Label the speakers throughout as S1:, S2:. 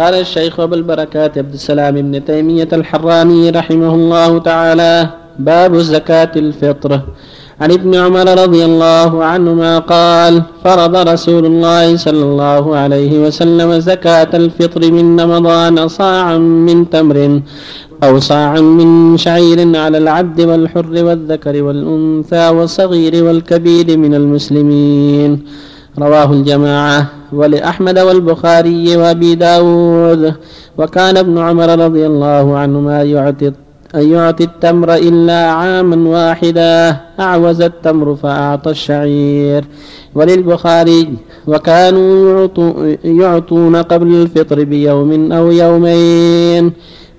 S1: قال الشيخ أبو البركات عبد السلام بن تيمية الحراني رحمه الله تعالى باب زكاة الفطر. عن ابن عمر رضي الله عنهما قال فرض رسول الله صلى الله عليه وسلم زكاة الفطر من رمضان صاعا من تمر أو صاعا من شعير على العبد والحر والذكر والأنثى والصغير والكبير من المسلمين. رواه الجماعة ولأحمد والبخاري وأبي داود. وكان ابن عمر رضي الله عنهما يعطي أن يعطي التمر إلا عاما واحدا. أعوز التمر فأعطى الشعير. وللبخاري وكانوا يعطون قبل الفطر بيوم أو يومين.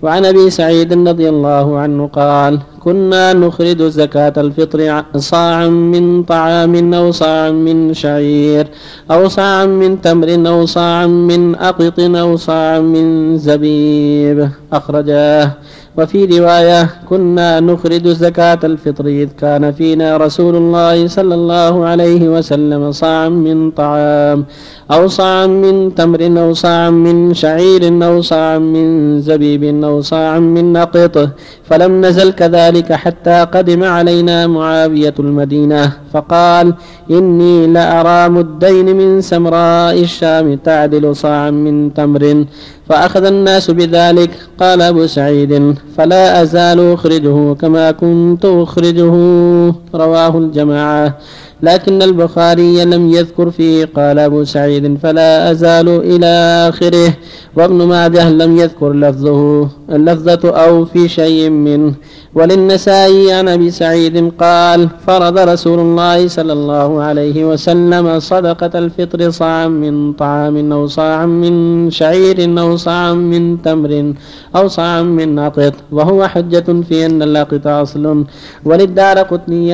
S1: وعن أبي سعيد رضي الله عنه قال كنا نخرج زكاة الفطر صاعا من طعام أو صاعا من شعير أو صاعا من تمر أو صاعا من أقط أو صاعا من زبيب. أخرجاه وفي رواية كنا نخرج زكاة الفطر إذ كان فينا رسول الله صلى الله عليه وسلم صاعا من طعام أو صاعا من تمر أو صاعا من شعير أو صاعا من زبيب أو صاعا من نقط فلم نزل كذلك حتى قدم علينا معاوية المدينة فقال إني لأرى مدين من سمراء الشام تعدل صاعا من تمر فأخذ الناس بذلك. قال أبو سعيد فلا أزال أخرجه كما كنت أخرجه. رواه الجماعة. لكن البخاري لم يذكر فيه. قال أبو سعيد فلا أزال إلى آخره. وابن ماجه لم يذكر لفظه اللفظة أو في شيء منه. وللنسائي عن أبي سعيد قال فرض رسول الله صلى الله عليه وسلم صدقة الفطر صاعا من طعام أو صاعا من شعير أو صاعا من تمر أو صاعا من نطط وهو حجة في أن اللقط أصل. وللدار قطني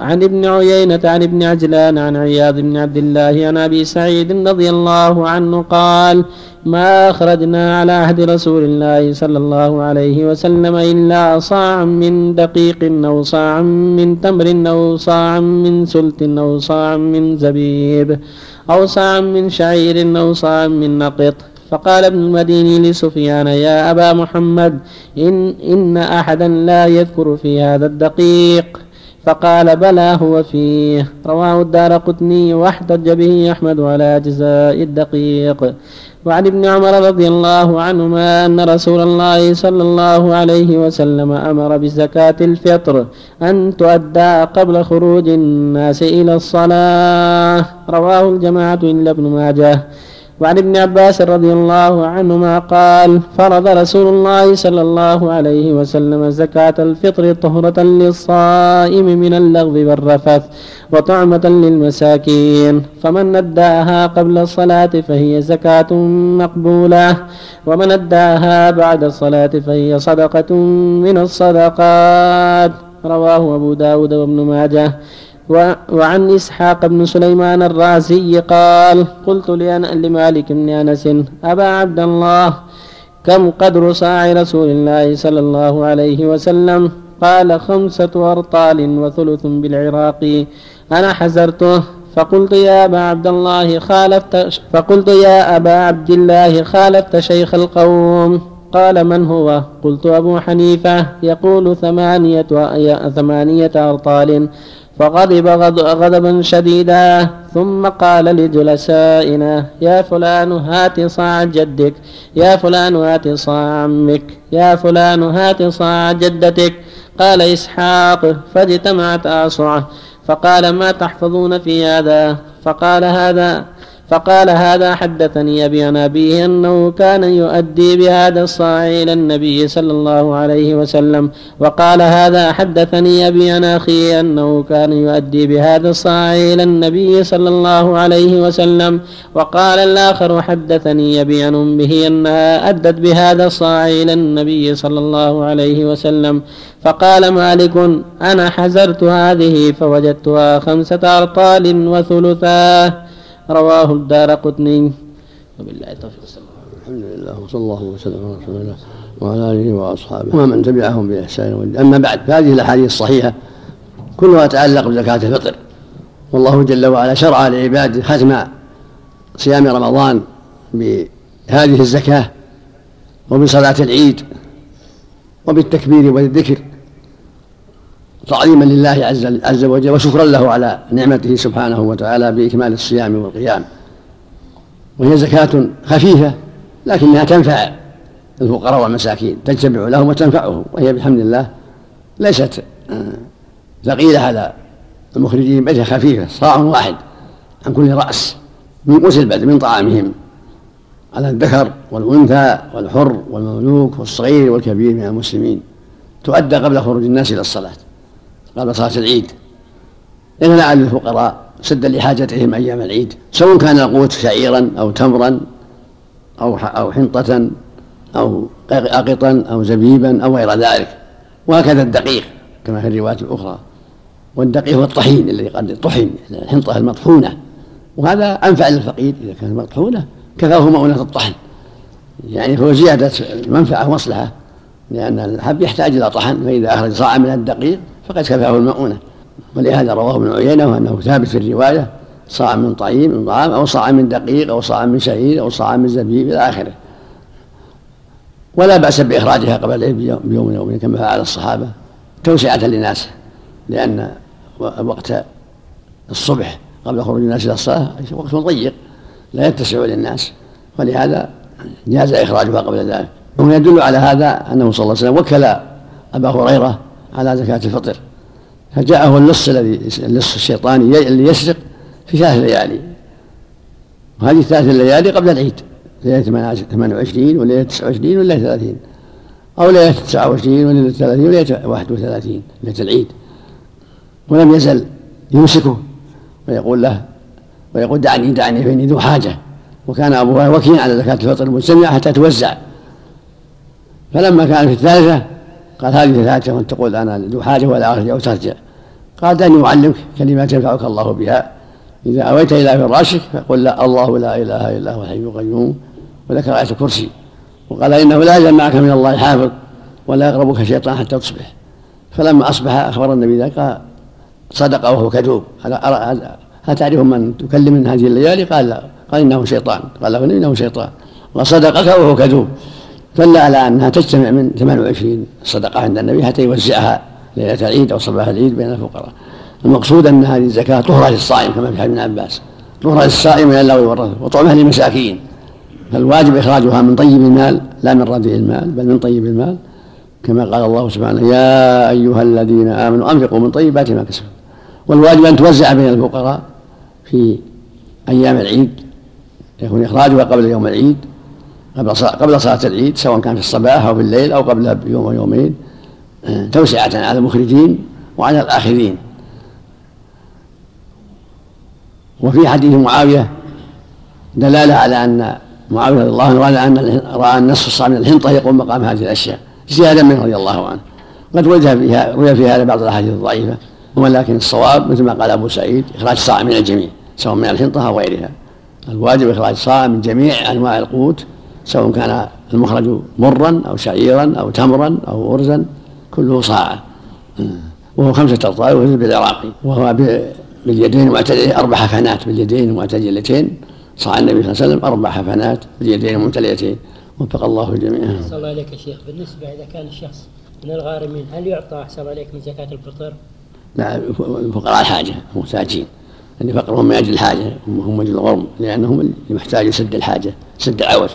S1: عن ابن عيينة عن ابن عجلان عن عياض بن عبد الله عن أبي سعيد رضي الله عنه قال ما أخرجنا على عهد رسول الله صلى الله عليه وسلم إلا صاعا من دقيق أو صاعا من تمر أو صاعا من سلت أو صاعا من زبيب أو صاعا من شعير أو صاعا من نقط. فقال ابن المديني لسفيان يا أبا محمد إن, إن أحدا لا يذكر في هذا الدقيق. فقال بلى هو فيه. رواه الدار قطني واحتج به أحمد على أجزاء الدقيق. وعن ابن عمر رضي الله عنهما أن رسول الله صلى الله عليه وسلم أمر بزكاة الفطر أن تؤدى قبل خروج الناس إلى الصلاة. رواه الجماعة إلا ابن ماجه. وعن ابن عباس رضي الله عنهما قال فرض رسول الله صلى الله عليه وسلم زكاة الفطر طهرة للصائم من اللغو والرفث وطعمة للمساكين فمن أداها قبل الصلاة فهي زكاة مقبولة ومن أداها بعد الصلاة فهي صدقة من الصدقات رواه أبو داود وابن ماجه. وعن إسحاق بن سليمان الرازي قال قلت لمالك بن أنس أبا عبد الله كم قدر صاع رسول الله صلى الله عليه وسلم؟ قال خمسة أرطال وثلث بالعراق. أنا حزرته فقلت يا أبا عبد الله خالفت فقلت يا أبا عبد الله خالفت شيخ القوم. قال من هو؟ قلت أبو حنيفة. يقول ثمانية ثمانية أرطال. فغضب غضبا شديدا. ثم قال لجلسائنا يا فلان هات صاع جدك يا فلان هات صاع عمك يا فلان هات صاع جدتك. قال إسحاق فاجتمعت أصعه فقال ما تحفظون في هذا؟ فقال هذا فقال هذا حدثني أبي عن أبيه أنه كان يؤدي بهذا الصاع إلى النبي صلى الله عليه وسلم وقال هذا حدثني أبي عن أخيه أنه كان يؤدي بهذا الصاع إلى النبي صلى الله عليه وسلم وقال الآخر حدثني أبي عن أمه أنها أدت بهذا الصاع إلى النبي صلى الله عليه وسلم فقال مالك أنا حزرت هذه فوجدتها خمسة أرطال وثلثاه رواه الدار قطني. وبالله التوفيق
S2: الحمد لله وصلى الله وسلم على رسول الله وعلى آله وأصحابه. ومن تبعهم بإحسان أما بعد فهذه الأحاديث الصحيحة كلها تتعلق بزكاة الفطر. والله جل وعلا شرع لعباده ختم صيام رمضان هذه الزكاة وبصلاة العيد وبالتكبير والذكر. تعظيما لله عز, عز وجل وشكرا له على نعمته سبحانه وتعالى بإكمال الصيام والقيام. وهي زكاة خفيفة لكنها تنفع الفقراء والمساكين تجتمع لهم وتنفعهم وهي بحمد الله ليست آه، ثقيلة على المخرجين بل خفيفة صاع واحد عن كل رأس من قوت البدن من طعامهم على الذكر والأنثى والحر والمملوك والصغير والكبير من المسلمين تؤدى قبل خروج الناس إلى الصلاة. قبل صلاة العيد. إنها للفقراء سدا لحاجتهم أيام العيد سواء كان القوت شعيرا أو تمرا أو أو حنطة أو أقطا أو زبيبا أو غير ذلك. وهكذا الدقيق كما في الروايات الأخرى. والدقيق هو الطحين الذي قد طحن الحنطة المطحونة. وهذا أنفع للفقير إذا كانت مطحونة كفاه مؤونة الطحن. يعني فهو زيادة المنفعة ومصلحة لأن الحب يحتاج إلى طحن فإذا أخرج صاع من الدقيق فقد كفاه المؤونة. ولهذا رواه ابن عيينة وأنه ثابت في الرواية صاع من طعيم من طعام أو صاع من دقيق أو صاع من شعير أو صاع من زبيب إلى آخره. ولا بأس بإخراجها قبل العيد بيوم يومين كما فعل الصحابة توسعة للناس لأن وقت الصبح قبل خروج الناس إلى الصلاة وقت ضيق لا يتسع للناس. ولهذا جاز إخراجها قبل ذلك. ويدل على هذا أنه صلى الله عليه وسلم وكل أبا هريرة على زكاة الفطر. فجاءه اللص الذي اللص الشيطاني اللي يسرق في ثلاث ليالي. وهذه الثلاث الليالي قبل العيد ليلة 28 وليلة 29 وليلة 30 أو ليلة 29 وليلة 30 وليلة 31 ليلة العيد. ولم يزل يمسكه. ويقول له ويقول دعني دعني فإني ذو حاجة. وكان أبوه وكيلا على زكاة الفطر المجتمعة حتى توزع. فلما كان في الثالثة قال هذه ثلاثة وأنت تقول أنا ذو حاجة ولا أرجع أو ترجع. قال دعني أعلمك كلمات ينفعك الله بها. إذا أويت إلى فراشك فقل لا الله لا إله إلا هو الحي القيوم وذكر آية الكرسي. وقال إنه لا يزال معك من الله حافظ ولا يقربك شيطان حتى تصبح. فلما أصبح أخبر النبي ذلك صدق وهو كذوب. هل تعرف من تكلم من هذه الليالي؟ قال لا. قال إنه شيطان. قال له إنه شيطان. وصدقك وهو كذوب. دل على أنها تجتمع من 28 صدقة عند النبي حتى يوزعها ليلة العيد أو صباح العيد بين الفقراء. المقصود أن هذه الزكاة طهرة للصائم كما في حديث ابن عباس. طهرة للصائم من الله والرسول وطعمها للمساكين. فالواجب إخراجها من طيب المال لا من رديء المال بل من طيب المال. كما قال الله سبحانه يا أيها الذين آمنوا أنفقوا من طيبات ما كسبوا والواجب أن توزع بين الفقراء في أيام العيد يكون إخراجها قبل يوم العيد. قبل قبل صلاة العيد سواء كان في الصباح أو في الليل أو قبلها بيوم أو يومين آه، توسعة على المخرجين وعلى الآخذين وفي حديث معاوية دلالة على أن معاوية رضي الله عنه أن رأى أن نصف الصاع من الحنطة يقوم مقام هذه الأشياء زيادة منه رضي الله عنه. قد وجه فيها روي في هذا بعض الأحاديث الضعيفة ولكن الصواب مثل ما قال أبو سعيد إخراج صاع من الجميع سواء من الحنطة أو غيرها. الواجب إخراج صاع من جميع أنواع القوت سواء كان المخرج مرا أو شعيرا أو تمرا أو أرزا كله صاع. وهو خمسة أبطال وهو بالعراقي وهو باليدين معتدلتين أربع حفنات باليدين معتدلتين صاع النبي صلى الله عليه وسلم أربع حفنات باليدين ممتلئتين وفق الله الجميع.
S3: أحسن الله إليك يا شيخ. بالنسبة إذا كان الشخص من الغارمين هل يعطى أحسن إليك من زكاة الفطر؟
S2: لا فقراء الحاجة المحتاجين. يعني فقرهم من أجل الحاجة هم من أجل الغرم لأنهم المحتاج يسد الحاجة سد العوز.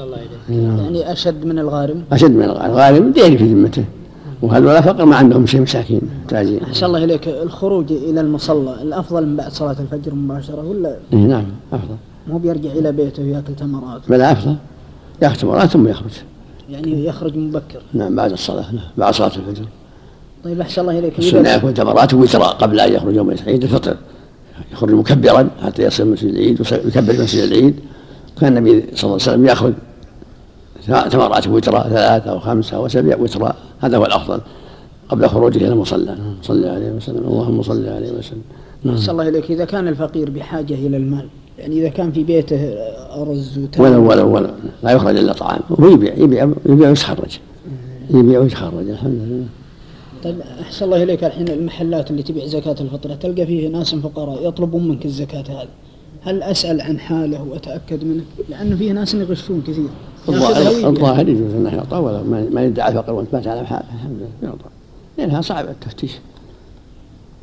S3: أحسن الله إليك. نعم. يعني أشد من الغارم؟
S2: أشد من الغارم، الغارم دين في ذمته. وهذول فقر ما عندهم شيء مساكين محتاجين
S3: أحسن الله إليك. الخروج إلى المصلى الأفضل من بعد صلاة الفجر مباشرة ولا؟
S2: إيه نعم أفضل.
S3: مو بيرجع إلى بيته ويأكل تمرات
S2: بل أفضل. يأكل تمرات ثم يخرج.
S3: يعني يخرج مبكر.
S2: نعم بعد الصلاة نعم بعد صلاة الفجر.
S3: طيب أحسن الله إليك.
S2: السنة يأكل تمرات وترى قبل أن يخرج يوم عيد الفطر. يخرج مكبرا حتى يصل مسجد العيد ويكبر مسجد العيد. كان النبي صلى الله عليه وسلم يأخذ تمرات وترى ثلاثة أو خمسة أو سبع وترى هذا هو الأفضل قبل خروجه إلى المصلى. صلى عليه وسلم اللهم صل عليه وسلم.
S3: نعم. الله إليك. إذا كان الفقير بحاجة إلى المال يعني إذا كان في بيته أرز
S2: وتمر. ولا ولا ولا. لا يخرج إلا طعام. ويبيع يبيع يبيع ويتخرج. يبيع ويتخرج الحمد لله.
S3: طيب أحسن الله إليك. الحين المحلات اللي تبيع زكاة الفطره تلقى فيه ناس فقراء يطلبون منك الزكاة هذه. هل أسأل عن حاله وأتأكد منه؟ لأنه فيه ناس يغشون كثير.
S2: الظاهر يجوز أنه يعطى ولا ما يدعى الفقر وأنت ما تعلم حاله الحمد لله يعطى. لأنها صعبة التفتيش.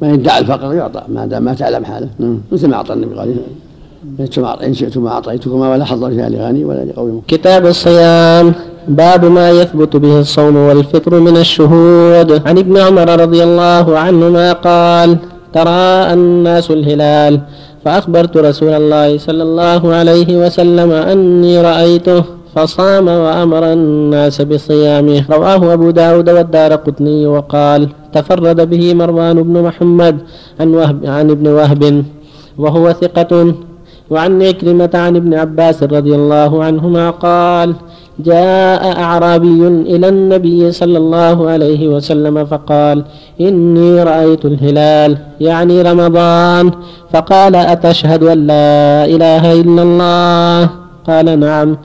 S2: ما يدعى الفقر يعطى. ما دام ما تعلم حاله. نعم. مثل ما أعطى النبي قال إن شئتم أعطيتكما ولا حظ فيها لغني ولا لقوم
S1: كتاب الصيام. باب ما يثبت به الصوم والفطر من الشهود. عن ابن عمر رضي الله عنهما قال ترى الناس الهلال. فأخبرت رسول الله صلى الله عليه وسلم أني رأيته فصام وأمر الناس بصيامه. رواه أبو داود والدار قطني وقال تفرد به مروان بن محمد عن, وهب عن ابن وهب وهو ثقة. وعن عكرمة عن ابن عباس رضي الله عنهما قال جاء أعرابي إلى النبي صلى الله عليه وسلم فقال إني رأيت الهلال يعني رمضان. فقال أتشهد أن لا إله إلا الله؟ قال نعم.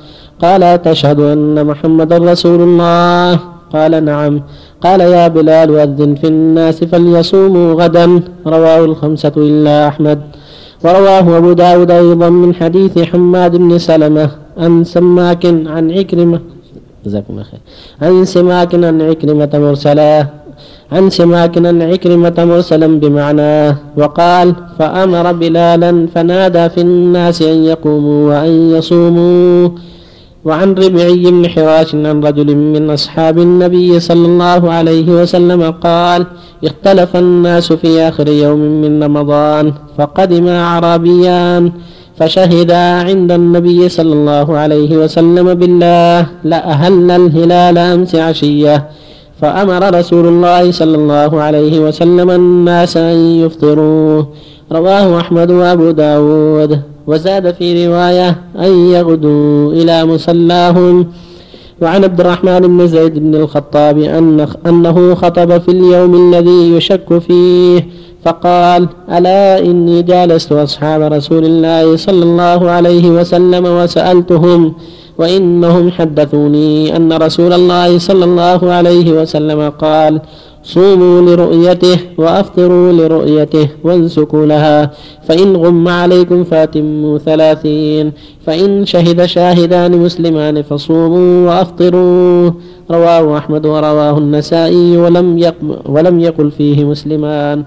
S1: قال أتشهد أن محمدا رسول الله. قال نعم. قال يا بلال أذن في الناس فليصوموا غدا. رواه الخمسة إلا أحمد. ورواه أبو داود أيضا من حديث حماد بن سلمة عن سماك عن عكرمة. جزاكم الله خير. عن سماك عن عكرمة مرسلا. عن سماك عن عكرمة مرسلا بمعناه وقال فأمر بلالا فنادى في الناس أن يقوموا وأن يصوموا. وعن ربعي بن حراش عن رجل من أصحاب النبي صلى الله عليه وسلم قال اختلف الناس في آخر يوم من رمضان فقدم أعرابيان فشهدا عند النبي صلى الله عليه وسلم بالله لأهل الهلال أمس عشية. فأمر رسول الله صلى الله عليه وسلم الناس أن يفطروا. رواه أحمد وأبو داود. وزاد في رواية أن يغدوا إلى مصلاهم. وعن عبد الرحمن بن زيد بن الخطاب أن أنه خطب في اليوم الذي يشك فيه فقال ألا إني جالست أصحاب رسول الله صلى الله عليه وسلم وسألتهم وإنهم حدثوني أن رسول الله صلى الله عليه وسلم قال صوموا لرؤيته وأفطروا لرؤيته وانسكوا لها. فإن غم عليكم فأتموا ثلاثين. فإن شهد شاهدان مسلمان فصوموا وأفطروا. رواه أحمد ورواه النسائي ولم ولم يقل فيه مسلمان.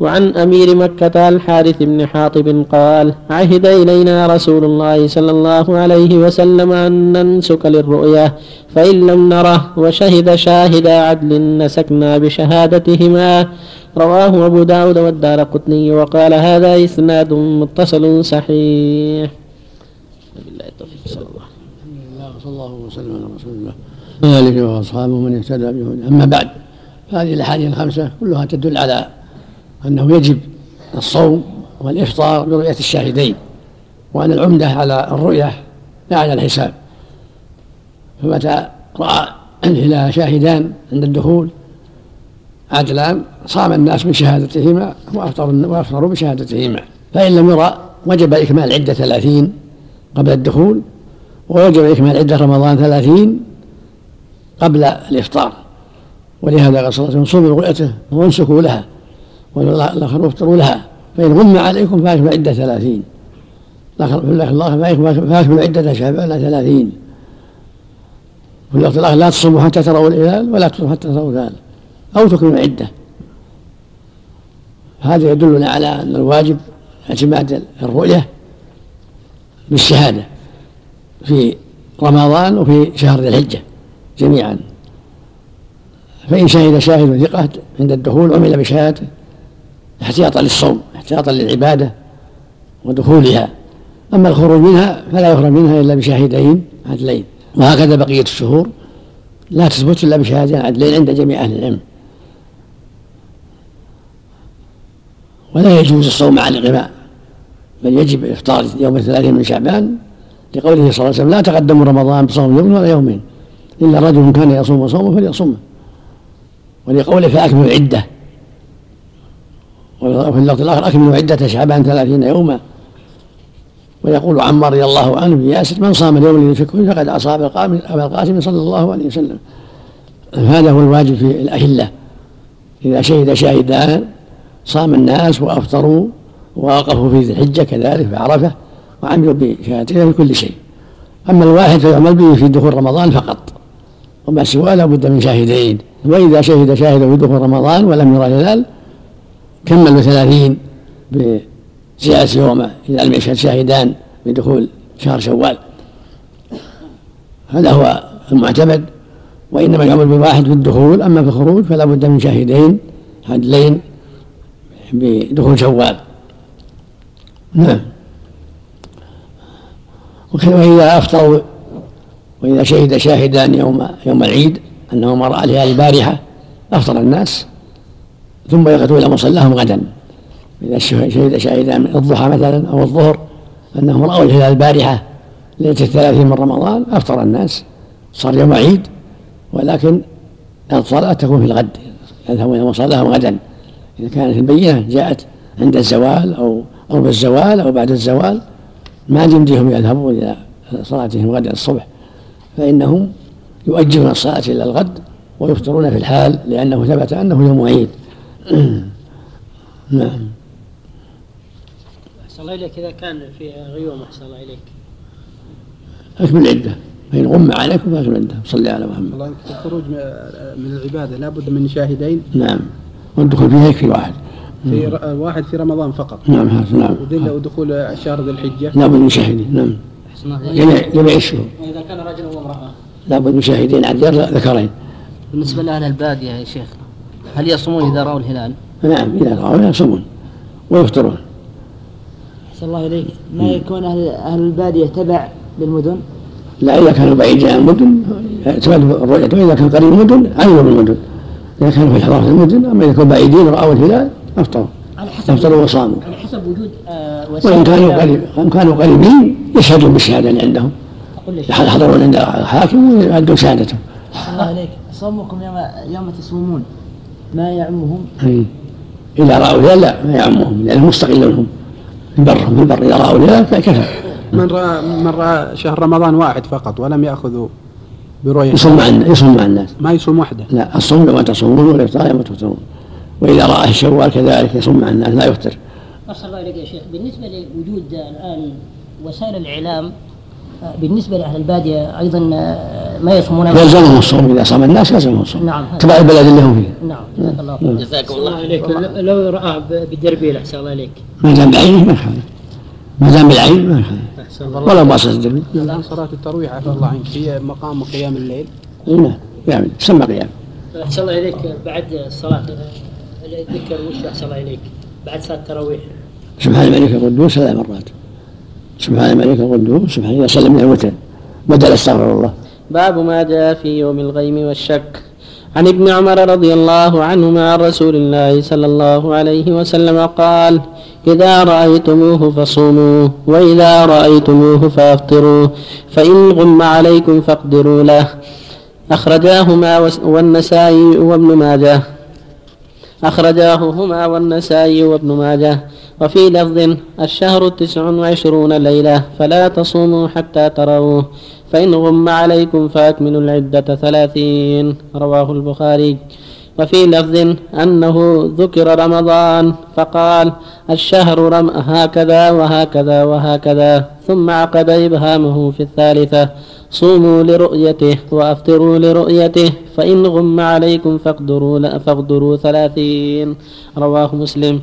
S1: وعن أمير مكة الحارث بن حاطب قال عهد إلينا رسول الله صلى الله عليه وسلم أن ننسك للرؤيا فإن لم نره وشهد شاهد عدل نسكنا بشهادتهما. رواه أبو داود والدار قطني وقال هذا إسناد متصل صحيح.
S2: بالله التوفيق صلى الله صلى الله وسلم على رسول الله وآله وأصحابه من اهتدى بهدى أما بعد فهذه الأحاديث الخمسة كلها تدل على أنه يجب الصوم والإفطار برؤية الشاهدين وأن العمدة على الرؤية لا على الحساب. فمتى رأى الهلال شاهدان عند الدخول عدلان صام الناس بشهادتهما وأفطروا بشهادتهما فإن لم يرى وجب إكمال عدة ثلاثين قبل الدخول ووجب إكمال عدة رمضان ثلاثين قبل الإفطار. ولهذا قال صلى الله عليه وسلم صوموا رؤيته وانسكوا لها. والآخر افطروا لها. فإن غم عليكم فأكمل عدة ثلاثين. الله فأكمل عدة شعبان ثلاثين. في الوقت الآخر لا تصوموا حتى تروا الهلال ولا تصوموا حتى تروا الهلال أو تكملوا عدة. هذا يدلنا على أن الواجب اعتماد الرؤية بالشهادة في رمضان وفي شهر ذي الحجة جميعا. فإن شهد شاهد ثقة عند الدخول عمل بشهادته. احتياطا للصوم احتياطا للعبادة ودخولها. أما الخروج منها فلا يخرج منها إلا بشاهدين عدلين وهكذا بقية الشهور. لا تثبت إلا بشهادتين عدلين عند جميع أهل العلم. ولا يجوز الصوم مع الغباء بل يجب إفطار يوم الثلاثين من شعبان لقوله صلى الله عليه وسلم لا تقدموا رمضان بصوم يوم ولا يومين إلا رجل كان يصوم صومه فليصومه. ولقوله فأكملوا العدة وفي اللفظ الآخر أكملوا عدة شعبان ثلاثين يوما. ويقول عمار رضي الله عنه ياسر من صام اليوم الذي فكه فقد أصاب أبا القاسم صلى الله عليه وسلم. هذا هو الواجب في الأهلة. إذا شهد شاهدان صام الناس وأفطروا ووقفوا في ذي الحجة كذلك في عرفة وعملوا بشهادتين في كل شيء. أما الواحد فيعمل به في دخول رمضان فقط. وما سواه لا بد من شاهدين. وإذا شهد شاهد في دخول رمضان ولم يرى الهلال كملوا ثلاثين بزيادة يوم إذا لم يشهد شاهدان بدخول شهر شوال؟ هذا هو المعتمد وإنما يعمل بواحد في الدخول أما في الخروج فلا بد من شاهدين عدلين بدخول شوال. نعم. وإذا أفطروا وإذا شهد شاهدان يوم يوم العيد أنهما رأى البارحة أفطر الناس ثم يغدو إلى مصلاهم غدا. إذا شهد شاهدان من الضحى مثلا أو الظهر أنهم رأوا الهلال البارحة ليلة الثلاثين من رمضان أفطر الناس صار يوم عيد ولكن الصلاة تكون في الغد يذهبون إلى مصلاهم غدا. إذا كانت البينة جاءت عند الزوال أو قرب الزوال أو بعد الزوال ما يمديهم يذهبون إلى صلاتهم غدا الصبح فإنهم يؤجلون الصلاة إلى الغد ويفطرون في الحال لأنه ثبت أنه يوم عيد.
S1: نعم. أحسن الله إليك إذا كان في غيوم أحسن الله إليك.
S2: أكمل العدة. فإن غم عليكم فأكمل العدة. صلي على محمد.
S3: الله الخروج من العبادة. لابد من شاهدين.
S2: نعم. والدخول فيها يكفي واحد
S3: في ر... واحد في رمضان فقط.
S2: نعم هذا نعم.
S3: ودخول شهر ذي الحجة.
S2: لابد من شاهدين. نعم. جميع جميع الشهور
S1: وإذا كان رجل وامرأة.
S2: لابد من شاهدين. عدلين ذكرين.
S4: بالنسبة لأهل البادية يا شيخ. هل يصومون إذا رأوا الهلال؟
S2: نعم إذا رأوا يصومون ويفطرون.
S4: أحسن الله إليك. ما يكون أهل, أهل البادية تبع للمدن؟
S2: لا إذا كانوا بعيدين عن المدن اعتمدوا الرؤية وإذا كان قريب المدن علموا بالمدن إذا كانوا في حضارة المدن أما إذا كانوا بعيدين رأوا الهلال أفطروا.
S4: على حسب
S2: أفطروا وصاموا.
S4: على حسب وجود آه
S2: وإن كانوا قريب إن كانوا قريبين يشهدون بالشهادة اللي عندهم. يحضرون عند الحاكم ويؤدون شهادتهم.
S4: الله عليك صومكم يوم يوم تصومون. ما يعمهم؟
S2: إذا رأوا الهلال لا ما يعمهم. لأنهم مستقلون هم في البر في البر إذا رأوا الهلال فكفى.
S3: من رأى من رأى شهر رمضان واحد فقط ولم يأخذوا برؤية.
S2: يصوم مع يصوم مع الناس.
S3: ما يصوم وحده.
S2: لا الصوم يوم تصومون والإفطار يوم تفطرون. وإذا رأى الشوال كذلك يصوم مع الناس لا يفطر.
S4: أحسن الله إليك يا شيخ بالنسبة لوجود الآن وسائل الإعلام بالنسبة لأهل البادية أيضا ما يصومون.
S2: يلزمهم الصوم. إذا صام الناس يلزمهم الصوم.
S4: نعم.
S2: تبع البلد اللي هم فيه
S4: نعم. جزاك الله خير.
S1: جزاكم الله عليك لو رآه بدربيل أحسن الله عليك.
S2: ما دام بعينه ما يخالف ما دام بالعين ما يخالف ولا باصص الدربيل
S3: الآن صلاة الترويح عفى الله عنك. هي مقام قيام الليل.
S2: نعم. يعمل تسمى قيام.
S1: أحسن الله إليك بعد الصلاة الذكر وش أحسن الله إليك بعد صلاة التراويح.
S2: سبحان الملك القدوس ثلاث مرات. سبحان الملك القدوس سبحان الله سلم من الوتر بدل استغفر الله.
S1: باب ما جاء في يوم الغيم والشك. عن ابن عمر رضي الله عنهما عن رسول الله صلى الله عليه وسلم قال إذا رأيتموه فصوموا وإذا رأيتموه فأفطروا فإن غم عليكم فاقدروا له. أخرجاهما والنسائي وابن ماجه. أخرجاه هما والنسائي وابن ماجه. وفي لفظ الشهر تسع وعشرون ليلة فلا تصوموا حتى تروه فإن غم عليكم فأكملوا العدة ثلاثين. رواه البخاري. وفي لفظ أنه ذكر رمضان فقال الشهر رم هكذا وهكذا وهكذا ثم عقد إبهامه في الثالثة. صوموا لرؤيته وأفطروا لرؤيته فإن غم عليكم فاقدروا فاقدروا ثلاثين. رواه مسلم.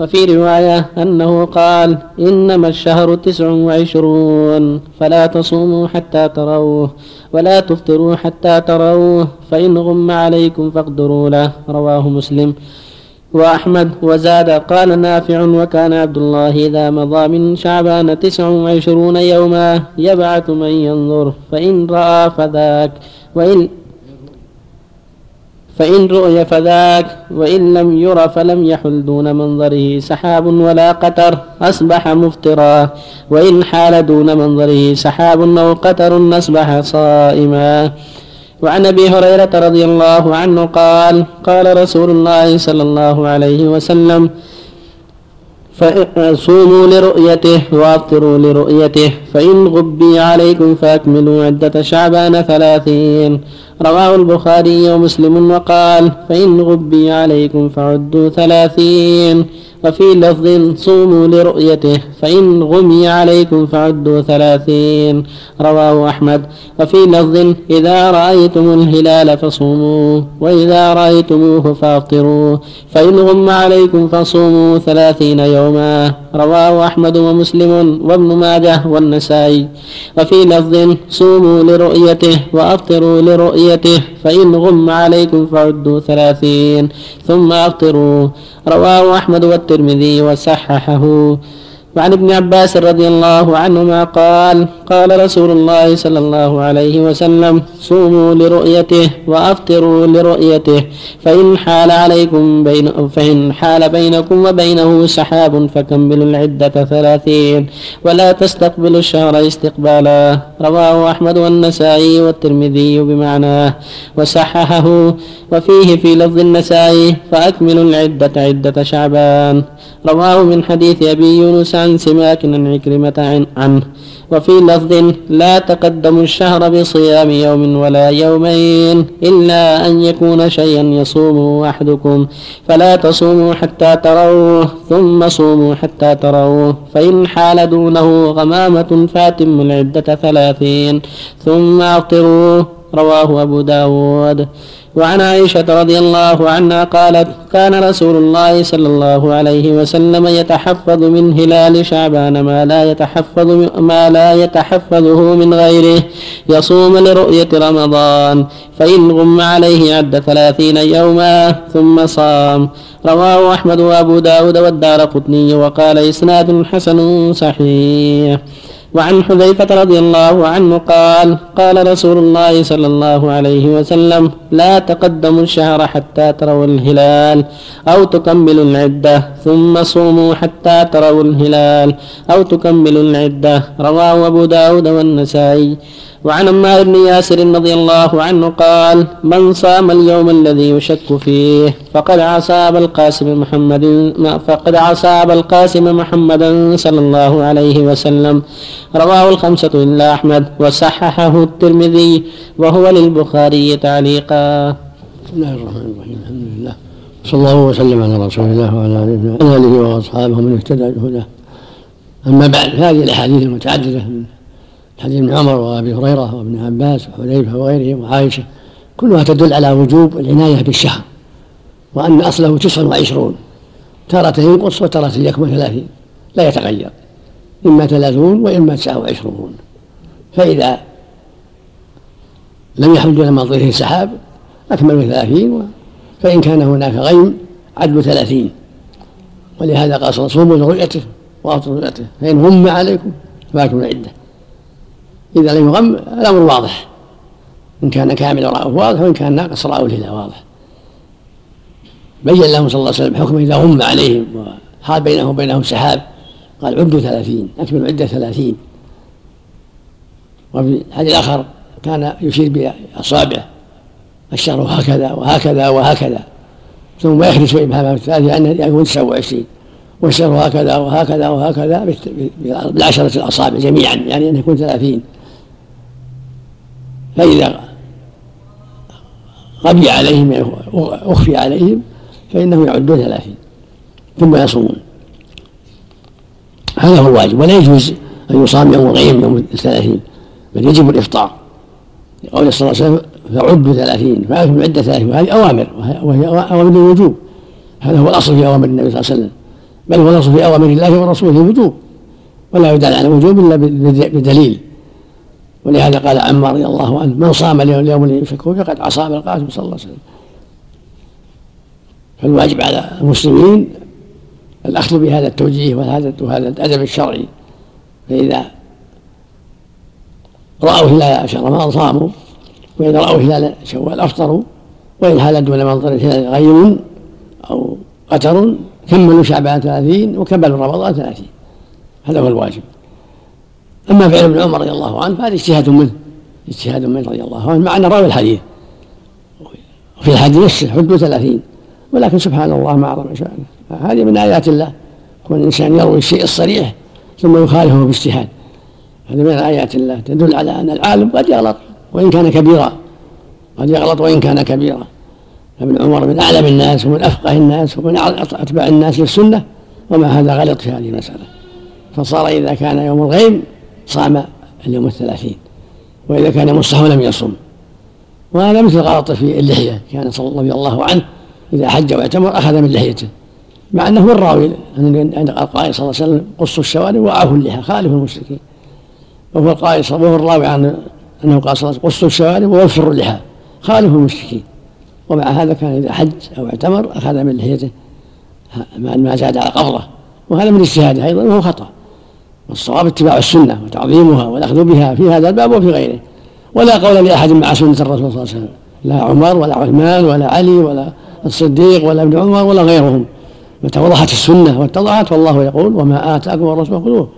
S1: وفي رواية أنه قال إنما الشهر تسع وعشرون فلا تصوموا حتى تروه ولا تفطروا حتى تروه فإن غم عليكم فاقدروا له رواه مسلم. وأحمد وزاد قال نافع وكان عبد الله إذا مضى من شعبان تسع وعشرون يوما يبعث من ينظر فإن رأى فذاك وإن فإن رؤي فذاك وإن لم ير فلم يحل دون منظره سحاب ولا قتر أصبح مفطرا. وإن حال دون منظره سحاب أو قتر أصبح صائما. وعن أبي هريرة رضي الله عنه قال قال رسول الله صلى الله عليه وسلم فصوموا لرؤيته وافطروا لرؤيته فإن غبي عليكم فأكملوا عدة شعبان ثلاثين. رواه البخاري ومسلم وقال فإن غبي عليكم فعدوا ثلاثين وفي لفظ صوموا لرؤيته فإن غمي عليكم فعدوا ثلاثين رواه أحمد وفي لفظ إذا رأيتم الهلال فصوموا وإذا رأيتموه فأفطروا فإن غم عليكم فصوموا ثلاثين يوما رواه أحمد ومسلم وابن ماجه والنسائي وفي لفظ صوموا لرؤيته وأفطروا لرؤيته فإن غم عليكم فعدوا ثلاثين ثم أفطروا. رواه أحمد والترمذي وصححه. وعن ابن عباس رضي الله عنهما قال قال رسول الله صلى الله عليه وسلم صوموا لرؤيته وأفطروا لرؤيته فإن حال عليكم بين فإن حال بينكم وبينه سحاب فكملوا العدة ثلاثين ولا تستقبلوا الشهر استقبالا. رواه أحمد والنسائي والترمذي بمعناه وصححه وفيه في لفظ النسائي فأكملوا العدة عدة شعبان. رواه من حديث أبي يونس عن سماك عن عكرمة عنه. وفي لفظ لا تقدموا الشهر بصيام يوم ولا يومين إلا أن يكون شيئا يصومه أحدكم. فلا تصوموا حتى تروه ثم صوموا حتى تروه. فإن حال دونه غمامة فاتموا العدة ثلاثين. ثم أفطروا رواه أبو داود. وعن عائشة رضي الله عنها قالت كان رسول الله صلى الله عليه وسلم يتحفظ من هلال شعبان ما لا يتحفظ ما لا يتحفظه من غيره يصوم لرؤية رمضان فإن غم عليه عد ثلاثين يوما ثم صام. رواه أحمد وأبو داود والدار قطني وقال إسناد حسن صحيح. وعن حذيفة رضي الله عنه قال قال رسول الله صلى الله عليه وسلم لا تقدموا الشهر حتى تروا الهلال أو تكملوا العدة ثم صوموا حتى تروا الهلال أو تكملوا العدة. رواه أبو داود والنسائي. وعن عمار بن ياسر رضي الله عنه قال من صام اليوم الذي يشك فيه فقد عصى أبا القاسم محمد فقد عصى أبا القاسم محمدا صلى الله عليه وسلم. رواه الخمسة إلا أحمد وصححه الترمذي وهو للبخاري تعليقا.
S2: بسم الله الرحمن الرحيم. الحمد لله. صلى الله وسلم على رسول الله وعلى آله وأصحابه من اهتدى بهداه. أما بعد هذه الأحاديث المتعددة. من حديث ابن عمر وابي هريره وابن عباس وحذيفه وغيرهم وعائشه كلها تدل على وجوب العناية بالشهر وأن أصله تسع وعشرون. تارة ينقص وتارة يكمل ثلاثين لا يتغير. إما ثلاثون وإما تسعة وعشرون. فإذا لم يحمد لما ظهره سحاب أكملوا ثلاثين فإن كان هناك غيم عدوا ثلاثين. ولهذا قال صوموا لرؤيته وأفطروا رؤيته فإن غم عليكم فأكملوا العدة إذا لم يغم الأمر واضح إن كان كامل رأوه واضح وإن كان ناقص رأوه الهلال واضح. بين لهم صلى الله عليه وسلم حكم إذا غم عليهم وحال بينهم وبينهم سحاب قال عدوا ثلاثين أكملوا عدة ثلاثين. وفي الحديث الآخر كان يشير بأصابعه الشهر هكذا وهكذا وهكذا. ثم يخرج شوي بها الثالث لأنه يكون 29 والشهر هكذا وهكذا وهكذا بالعشرة الأصابع جميعا يعني أن يكون ثلاثين. فإذا غبي عليهم أخفي عليهم فإنهم يعدون ثلاثين ثم يصومون. هذا هو الواجب. ولا يجوز أن يصام يوم الغيم يوم الثلاثين بل يجب الإفطار. لقول صلى الله عليه وسلم فعدوا ثلاثين فأكملوا عدة ثلاثين وهذه أوامر وهي أوامر الوجوب هذا هو الأصل في أوامر النبي صلى الله عليه وسلم. بل هو الأصل في أوامر الله ورسوله الوجوب ولا يدل على الوجوب إلا بدليل. ولهذا قال عمار رضي الله عنه من صام اليوم اليوم الذي يشك فقد عصى القاسم صلى الله عليه وسلم. فالواجب على المسلمين الأخذ بهذا التوجيه وهذا وهذا الأدب الشرعي. فإذا رأوا هلال شهر رمضان صاموا وإذا رأوا هلال شوال أفطروا وإن هال دون منظر الهلال غيم أو قتر كملوا شعبان ثلاثين وكملوا رمضان ثلاثين. هذا هو الواجب. أما فعل ابن عمر رضي الله عنه فهذا اجتهاد منه اجتهاد منه رضي الله عنه مع أنه راوي الحديث. وفي الحديث نفسه حدوا ثلاثين ولكن سبحان الله ما أعظم شأنه. هذه من آيات الله. كون الإنسان يروي الشيء الصريح ثم يخالفه باجتهاد هذه من آيات الله. تدل على أن العالم قد يغلط وإن كان كبيرا. قد يغلط وإن كان كبيرا. ابن عمر من أعلم الناس ومن أفقه الناس ومن أتباع الناس للسنة ومع هذا غلط في هذه المسألة. فصار إذا كان يوم الغيم صام اليوم الثلاثين وإذا كان الصحو لم يصم وهذا مثل غلط في اللحية كان رضي الله عنه إذا حج واعتمر أخذ من لحيته مع أنه هو الراوي عند القائل صلى الله عليه وسلم قصوا الشوارب وعفوا اللحى خالفوا المشركين وهو القائل وهو الراوي عن أنه قال صلى الله عليه وسلم قصوا الشوارب ووفروا اللحى خالفوا المشركين ومع هذا كان إذا حج أو اعتمر أخذ من لحيته ما زاد على قبضه وهذا من اجتهاده أيضا وهو خطأ والصواب اتباع السنة وتعظيمها والأخذ بها في هذا الباب وفي غيره. ولا قول لأحد مع سنة الرسول صلى الله عليه وسلم. لا عمر ولا عثمان ولا علي ولا الصديق ولا ابن عمر ولا غيرهم. متى وضحت السنة واتضحت والله يقول وما آتاكم الرسول خذوه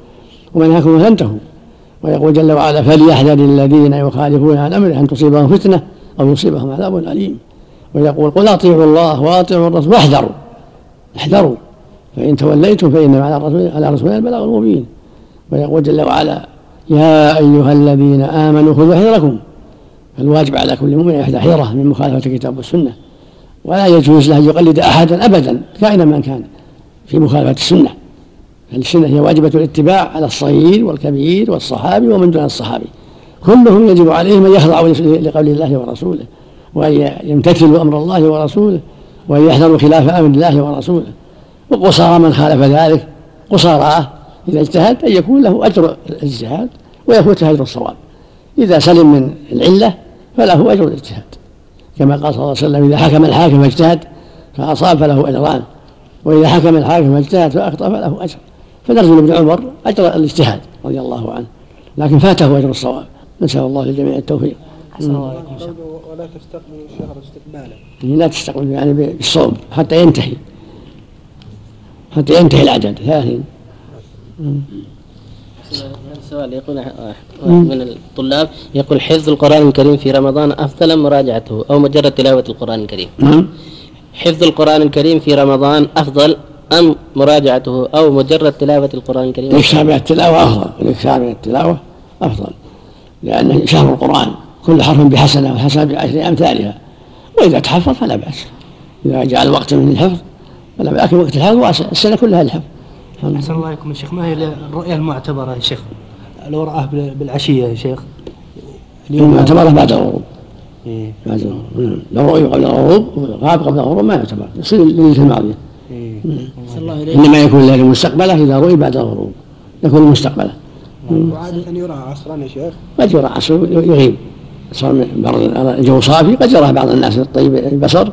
S2: ومن نهاكم فانتهوا. ويقول جل وعلا فليحذر الذين يخالفون عن أمره أن تصيبهم فتنة أو يصيبهم عذاب أليم. ويقول قل أطيعوا الله وأطيعوا الرسول واحذروا. احذروا. فإن توليتم فإنما على الرسول على رسولنا البلاغ المبين. ويقول جل وعلا يا أيها الذين آمنوا خذوا حذركم فالواجب على كل مؤمن يحذر حذره من مخالفة الكتاب والسنة. ولا يجوز له أن يقلد أحدا أبدا كائنا من كان في مخالفة السنة. السنة هي واجبة الاتباع على الصغير والكبير والصحابي ومن دون الصحابي. كلهم يجب عليهم أن يخضعوا لقول الله ورسوله وأن يمتثلوا أمر الله ورسوله وأن يحذروا خلاف أمر الله ورسوله. وقصارى من خالف ذلك قصاراه إذا اجتهد أن يكون له أجر الاجتهاد ويفوت أجر الصواب. إذا سلم من العلة فله أجر الاجتهاد. كما قال صلى الله عليه وسلم إذا حكم الحاكم فاجتهد فأصاب فله أجران وإذا حكم الحاكم فاجتهد فأخطأ فله أجر. فنرجو ابن عمر أجر الاجتهاد رضي الله عنه لكن فاته أجر الصواب. نسأل الله للجميع التوفيق.
S5: ولا تستقبل الشهر استقبالا.
S2: لا تستقبل يعني بالصوم حتى ينتهي. حتى ينتهي العدد ثلاثين
S1: السؤال يقول من الطلاب يقول حفظ القرآن الكريم في رمضان أفضل مراجعته أو مجرد تلاوة القرآن الكريم؟
S2: نعم.
S1: حفظ القرآن الكريم في رمضان أفضل أم مراجعته أو مجرد تلاوة القرآن الكريم؟
S2: الإكثار من التلاوة أفضل. الإكثار من التلاوة أفضل. لأنه شهر القرآن كل حرف بحسنة والحسنة بعشر أمثالها. وإذا تحفظ فلا بأس. إذا جاء الوقت من الحفظ فلا بأس. لكن وقت الحفظ السنة كلها الحفظ.
S5: أحسن الله عليكم يا شيخ. ما هي الرؤية المعتبرة يا شيخ؟ لو رآه بالعشية يا شيخ؟
S2: المعتبرة بعد الغروب.
S5: إيه.
S2: بعد الغروب. نعم. لو رؤي قبل الغروب غاب قبل الغروب ما يعتبر. يصير ليلة الماضية.
S5: إيه.
S3: الله إليك.
S2: إنما يكون الليلة المستقبلة إذا رؤي بعد الغروب. يكون المستقبلة
S5: وعادة يرى عصرا يا شيخ؟
S2: قد يرى عصر يغيب. صار الجو صافي قد يراه بعض الناس الطيب البصر.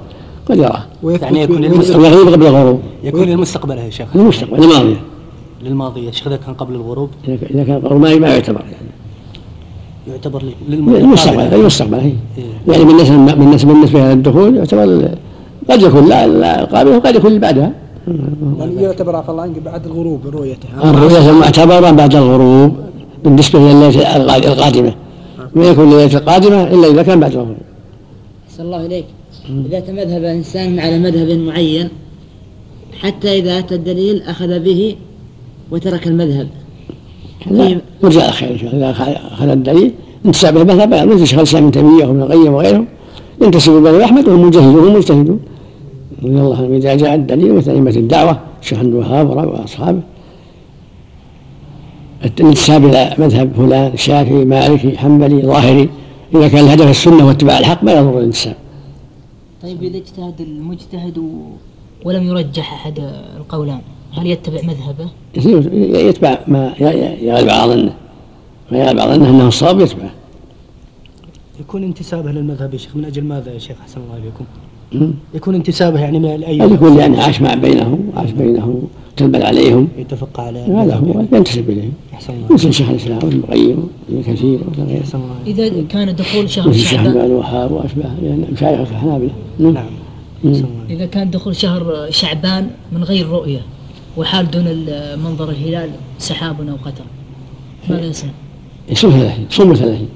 S2: قد يراه
S5: يعني يكون
S2: يغيب قبل الغروب.
S5: يكون للمستقبل يا شيخ.
S2: المستقبل الماضية
S5: للماضي. يا شيخ إذا كان قبل الغروب.
S2: إذا كان قبل ما يعتبر يعني.
S5: يعتبر
S2: للمستقبل المستقبل هي
S5: إيه.
S2: يعني بالنسبة بالنسبة بالنسبة للدخول يعتبر قد يكون لا لا القابل وقد يكون اللي بعدها.
S5: يعني يعتبر عفى الله عنك بعد الغروب رؤيته.
S2: الرؤية المعتبرة بعد الغروب بالنسبة لليلة القادمة. ما يكون الليلة القادمة إلا إذا كان بعد الغروب.
S3: أحسن الله إليك إذا تمذهب إنسان على مذهب معين حتى إذا أتى الدليل أخذ به وترك المذهب.
S2: يرجع الخير إذا أخذ الدليل انتسب إلى المذهب مثل شيخ الإسلام ابن تيمية وابن القيم وغيرهم؟ ينتسب إلى أحمد وهم مجتهدون وهم مجتهدون. رضي الله عنهم إذا جاء الدليل مثل أئمة الدعوة الشيخ عبد الوهاب وأصحابه الانتساب إلى مذهب فلان شافعي مالكي حنبلي ظاهري. إذا كان الهدف السنة واتباع الحق ما يضر الانتساب.
S4: طيب إذا اجتهد المجتهد و... ولم يرجح أحد القولان هل يتبع مذهبه؟
S2: يتبع ما يغلب على ظنه ما يغلب على ظنه أنه الصواب يتبعه
S5: يكون انتسابه للمذهب يا شيخ من أجل ماذا يا شيخ؟ أحسن الله إليكم؟ يكون انتسابه يعني من
S2: قد يكون يعني عاش مع بينهم عاش بينهم تلبل عليهم.
S5: يتفق على
S2: هذا هو ينتسب اليهم مثل شيخ الإسلام ابن القيم وابن كثير وغيره.
S5: أحسن الله.
S4: إذا كان دخول شهر
S2: مثل الشيخ
S4: شعبان
S2: الوهاب وأشباه يعني مشايخ الحنابلة.
S5: نعم.
S4: إذا كان دخول شهر شعبان من غير رؤية وحال دون منظر الهلال سحاب أو قطر ماذا يصنع؟
S2: يصوم ثلاثين صوموا ثلاثين.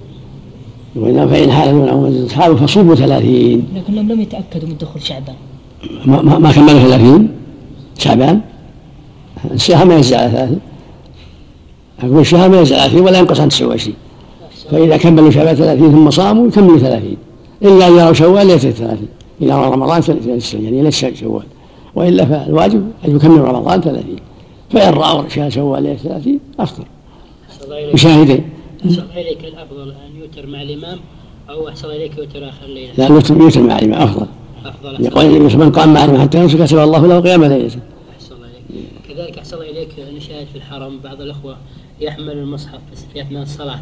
S2: وإذا فإن حال دون أصحابه فصوموا ثلاثين.
S4: لكنهم لم يتأكدوا من دخول شعبان.
S2: ما, ما, ما كملوا ثلاثين؟ شعبان؟ الشهر ما يزيد على ثلاثين أقول الشهر ما يزيد على ثلاثين ولا ينقص عن 29 فإذا كملوا شعبان ثلاثين ثم صاموا يكملوا ثلاثين. إلا إذا رأوا شوال ليس ثلاثين. إذا رأوا رمضان يعني ليس شوال. وإلا فالواجب أن يكملوا رمضان ثلاثين. فإن رأوا شهر شوال ليلة ثلاثين أفطر بشاهدين
S4: أحسن إليك الأفضل أن يوتر مع الإمام أو أحسن إليك يوتر آخر الليلة
S2: لا يوتر مع الإمام أفضل.
S4: أفضل.
S2: يقول النبي من قام مع الإمام حتى يمسك كتب الله له قيام ليلته.
S4: كذلك أحسن الله إليك نشاهد في الحرم بعض الأخوة يحمل المصحف في أثناء الصلاة.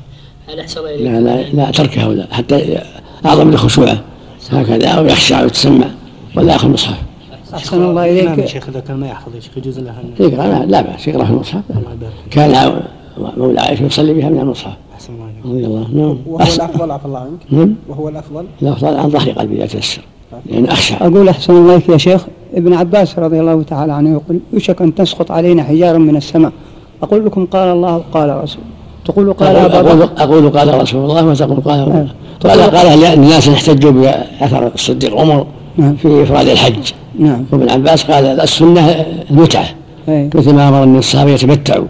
S4: هل أحسن الله إليك
S2: لا لا لا تركه لا حتى أعظم لخشوعه هكذا أو يخشع ويتسمع ولا يأخذ المصحف.
S5: أحسن الله إليك. شيخ إذا كان ما يحفظ يا شيخ يجوز له
S2: يقرأ لا, لا بأس يقرأ في المصحف. كان مولى عائشة يصلي بها من المصحف.
S5: أحسن الله
S2: رضي الله نعم.
S6: وهو
S2: أحسن
S6: الأفضل عفى الله عنك.
S2: نعم.
S6: وهو الأفضل؟
S2: الأفضل عن ظهر قلبي يتيسر لأن أخشى
S7: أقول أحسن الله يا شيخ ابن عباس رضي الله تعالى عنه يقول يوشك أن تسقط علينا حجارا من السماء أقول لكم قال الله وقال رسول تقول قال
S2: أقول,
S7: أبا
S2: أقول, قال رسول الله وتقول قال
S7: نعم.
S2: قال قال الناس احتجوا بأثر الصديق عمر
S7: نعم.
S2: في إفراد الحج
S7: نعم
S2: وابن عباس قال السنة المتعة
S7: أي.
S2: مثل ما أمر أن الصحابة يتمتعوا.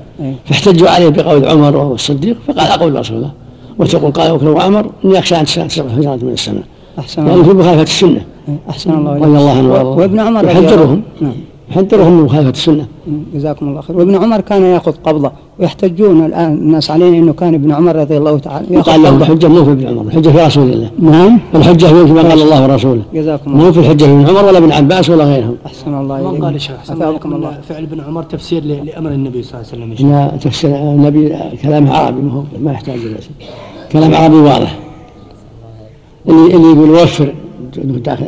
S2: فاحتجوا عليه بقول عمر والصديق فقال أقول رسول الله وتقول قال أبو بكر وعمر إني أخشى أن تسقط حجارة من السماء
S7: أحسن
S2: يعني في مخالفة السنة
S7: أي. أحسن الله
S2: رضي الله عنه.
S7: وابن عمر
S2: يحذرهم
S7: نعم.
S2: يحذرهم من مخالفة السنة.
S7: جزاكم الله خير. وابن عمر كان يأخذ قبضة. ويحتجون الآن الناس علينا إنه كان ابن عمر رضي الله تعالى.
S2: يقال له
S7: قبضه
S2: الحجة مو في ابن عمر. الحجة في رسول الله.
S7: نعم.
S2: الحجة في ما قال الله ورسوله.
S7: جزاكم الله
S2: مو في الحجة في ابن عمر ولا ابن عباس ولا غيرهم.
S7: أحسن الله
S5: ما
S7: إليك.
S5: قال الشيخ أحسن الله إليك من فعل ابن عمر تفسير ل- لأمر النبي صلى الله عليه وسلم شيخ.
S2: لا تفسير النبي كلامه عربي ما هو ما يحتاج إلى شيء. كلام عربي واضح. اللي اللي يقول وفر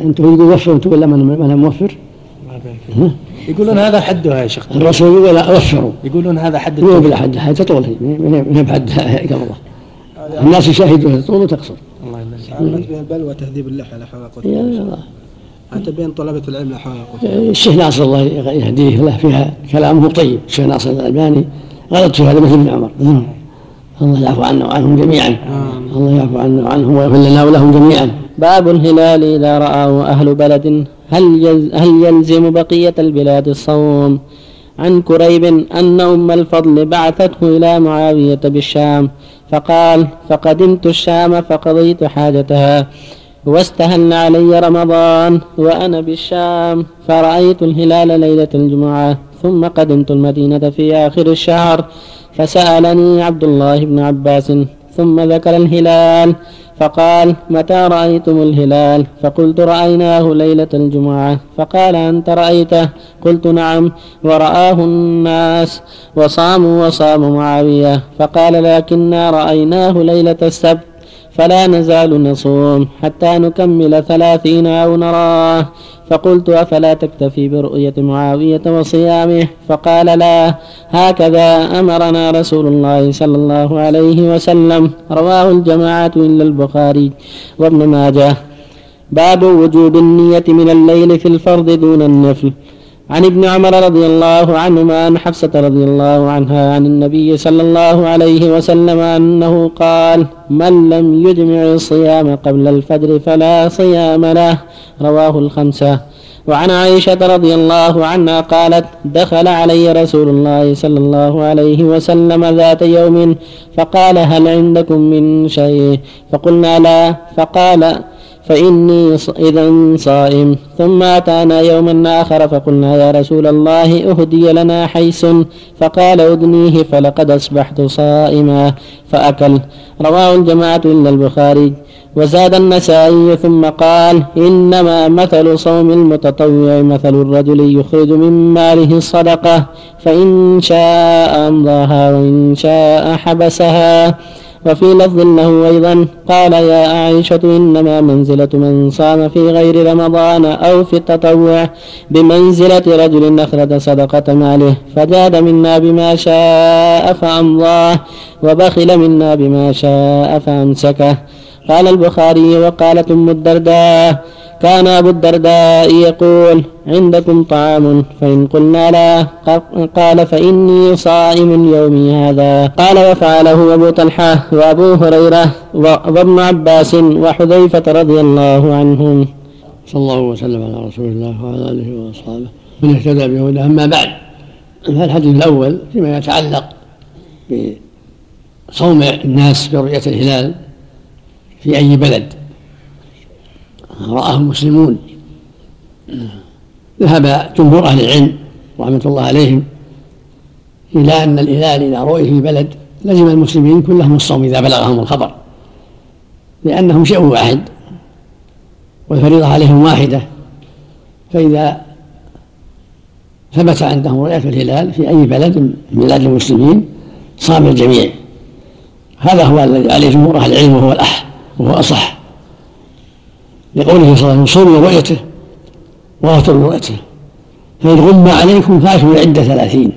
S2: أنت يقول وفر وأنت تقول لا ما أنا موفر.
S5: يقولون هذا حدها يا شيخ.
S2: الرسول يقول لا وفروا
S5: يقولون هذا حد
S2: مو. بلا حد حاجة تطول. هي من من بحد قبضه الناس يشاهدون تطول وتقصر.
S5: الله يبارك
S6: بين البلوى تهذيب اللحى لا حول ولا قوة
S2: يا. الله.
S6: حتى بين طلبة العلم ولا بالله.
S2: الشيخ ناصر الله يهديه له فيها كلامه طيب. الشيخ ناصر الألباني غلط في هذا مثل ابن عمر. الله يعفو عنا وعنهم جميعا. الله يعفو عنا وعنهم ويغفر لنا ولهم جميعا.
S1: باب الهلال إذا رآه أهل بلد هل يز هل يلزم بقية البلاد الصوم؟ عن كريب أن أم الفضل بعثته إلى معاوية بالشام فقال فقدمت الشام فقضيت حاجتها واستهل علي رمضان وأنا بالشام فرأيت الهلال ليلة الجمعة ثم قدمت المدينة في آخر الشهر فسألني عبد الله بن عباس ثم ذكر الهلال فقال متى رأيتم الهلال؟ فقلت رأيناه ليلة الجمعة. فقال أنت رأيته؟ قلت نعم. ورآه الناس وصاموا وصام معاوية. فقال لكنا رأيناه ليلة السبت فلا نزال نصوم حتى نكمل ثلاثين أو نراه. فقلت أفلا تكتفي برؤية معاوية وصيامه؟ فقال لا. هكذا أمرنا رسول الله صلى الله عليه وسلم. رواه الجماعة إلا البخاري وابن ماجه. باب وجوب النية من الليل في الفرض دون النفل. عن ابن عمر رضي الله عنهما عن حفصة رضي الله عنها عن النبي صلى الله عليه وسلم أنه قال من لم يجمع الصيام قبل الفجر فلا صيام له. رواه الخمسة. وعن عائشة رضي الله عنها قالت دخل علي رسول الله صلى الله عليه وسلم ذات يوم فقال هل عندكم من شيء؟ فقلنا لا. فقال فإني إذا صائم. ثم أتانا يوما آخر فقلنا يا رسول الله أهدي لنا حيس فقال أدنيه فلقد أصبحت صائما. فأكل. رواه الجماعة إلا البخاري. وزاد النسائي ثم قال إنما مثل صوم المتطوع مثل الرجل يخرج من ماله الصدقة. فإن شاء أمضاها وإن شاء حبسها. وفي لفظ له أيضا قال يا عائشة إنما منزلة من صام في غير رمضان أو في التطوع بمنزلة رجل أخرج صدقة ماله فجاد منا بما شاء فأمضاه وبخل منا بما شاء فأمسكه. قال البخاري وقالت أم الدرداء كان أبو الدرداء يقول عندكم طعام فإن قلنا لا قال فإني صائم يومي هذا. قال وفعله أبو طلحة وأبو هريرة وابن عباس وحذيفة رضي الله عنهم.
S2: صلى الله وسلم على رسول الله وعلى آله وأصحابه. من اهتدى بهداه أما بعد. فالحديث الأول فيما يتعلق بصوم الناس برؤية الهلال في أي بلد. رآه المسلمون. ذهب جمهور أهل العلم رحمة الله عليهم إلى أن الهلال إذا رؤي في بلد لزم المسلمين كلهم الصوم إذا بلغهم الخبر لأنهم شيء واحد والفريضة عليهم واحدة. فإذا ثبت عندهم رؤية الهلال في أي بلد من بلاد المسلمين صام الجميع. هذا هو الذي عليه جمهور أهل العلم وهو الأح وهو أصح. لقوله صلى الله عليه وسلم صوموا رؤيته وأفطروا رؤيته. فإن غم عليكم فأكملوا العدة ثلاثين.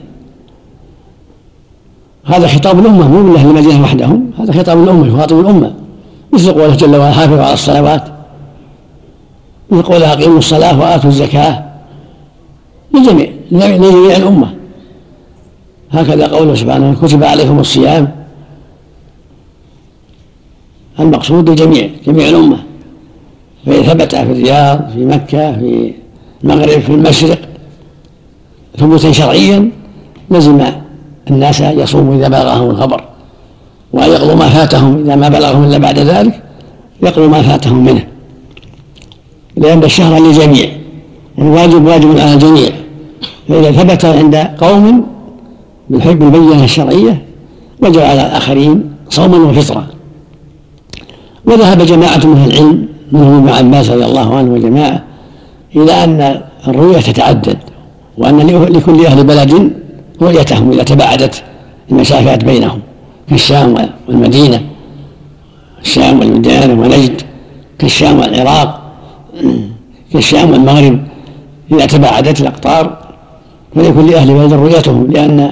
S2: هذا خطاب الأمة مو من أهل المدينة وحدهم هذا خطاب الأمة يخاطب الأمة. مثل قوله جل وعلا حافظوا على الصلوات. مثل قوله أقيموا الصلاة وآتوا الزكاة. لجميع لجميع الأمة. هكذا قوله سبحانه كتب عليكم الصيام. المقصود لجميع جميع الأمة. فإن ثبت في الرياض في مكة في المغرب في المشرق. ثبوتا شرعيا لزم الناس أن يصوموا إذا بلغهم الخبر وأن يقضوا ما فاتهم إذا ما بلغهم إلا بعد ذلك يقضوا ما فاتهم منه. لأن الشهر للجميع والواجب واجب على الجميع. فإذا ثبت عند قوم بالحب البينة الشرعية وجب على الآخرين صوما وفطرا وذهب جماعة من العلم منهم ابن عباس رضي الله عنه وجماعة إلى أن الرؤية تتعدد وأن لكل أهل بلد رؤيتهم إذا تباعدت المسافات بينهم كالشام والمدينة الشام والمدينة ونجد كالشام والعراق كالشام والمغرب إذا تباعدت الأقطار. فلكل أهل بلد رؤيتهم لأن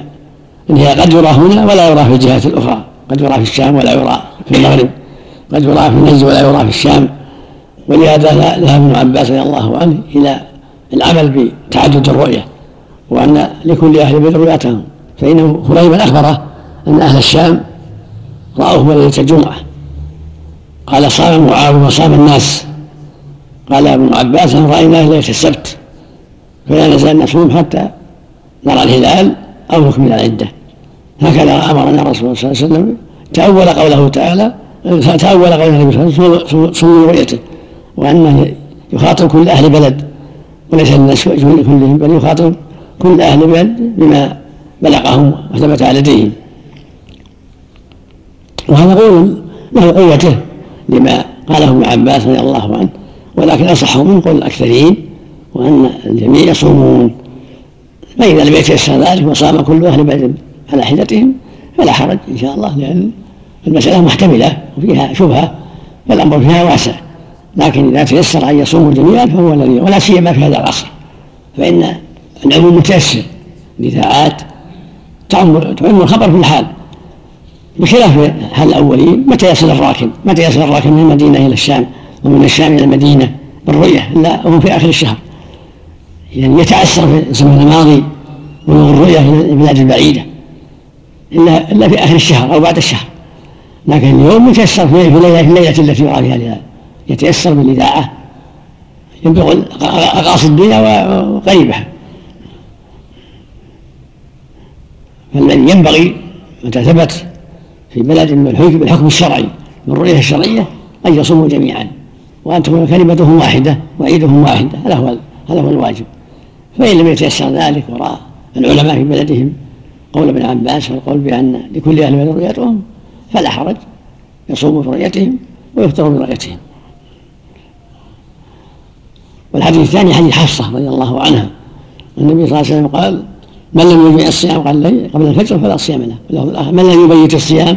S2: الهلال قد يرى هنا ولا يرى في الجهات الأخرى قد يرى في الشام ولا يرى في المغرب قد يرى في نجد ولا يرى في الشام. ولهذا ذهب ابن عباس رضي الله عنه إلى العمل بتعدد الرؤية وأن لكل أهل بلد رؤيتهم فإنه خريبا أخبره أن أهل الشام رأوه ليلة الجمعة. قال صام معاوية وصام الناس. قال ابن عباس رأيناه ليلة السبت فلا نزال نصوم حتى نرى الهلال أو نكمل العدة. هكذا أمرنا الرسول صلى الله عليه وسلم تأول قوله تعالى تأول قول النبي صلى الله عليه وسلم رؤيته. وأنه يخاطب كل أهل بلد وليس للناس كلهم بل يخاطب كل أهل بلد بما بلغهم وثبت على لديهم وهذا قول له قوته لما قاله ابن عباس رضي الله عنه ولكن أصح من قول الأكثرين وأن الجميع يصومون. فإذا لم يتيسر ذلك وصام كل أهل بلد على حدتهم فلا حرج إن شاء الله لأن المسألة محتملة وفيها شبهة والأمر فيها واسع. لكن إذا تيسر أن يصوموا جميعا فهو الذي ولا سيما في هذا العصر. فإن العموم متيسر. الإذاعات تعم تعم الخبر في الحال. بخلاف حال الأولين متى يصل الراكب؟ متى يصل الراكب من المدينة إلى الشام؟ ومن الشام إلى المدينة؟ بالرؤية. إلا وهو في آخر الشهر. يعني يتعسر في الزمن الماضي بلوغ الرؤية إلى البلاد البعيدة. إلا إلا في آخر الشهر أو بعد الشهر. لكن اليوم يتيسر في الليلة, في التي يرى فيها يتيسر بالإذاعة يبلغ أقاصي الدنيا وقريبها فالذي ينبغي متى ثبت في بلد بالحكم الشرعي بالرؤية الشرعية أن يصوموا جميعا وأن تكون كلمتهم واحدة وعيدهم واحدة. هذا هو هذا هو الواجب. فإن لم يتيسر ذلك ورأى العلماء في بلدهم قول ابن عباس والقول بأن لكل أهل بلد رؤيتهم فلا حرج. يصوموا برؤيتهم ويفطروا برؤيتهم. والحديث الثاني حديث حفصة رضي الله عنها. النبي صلى الله عليه وسلم قال من لم يجمع الصيام قبل قبل الفجر فلا صيام له. من لم يبيت الصيام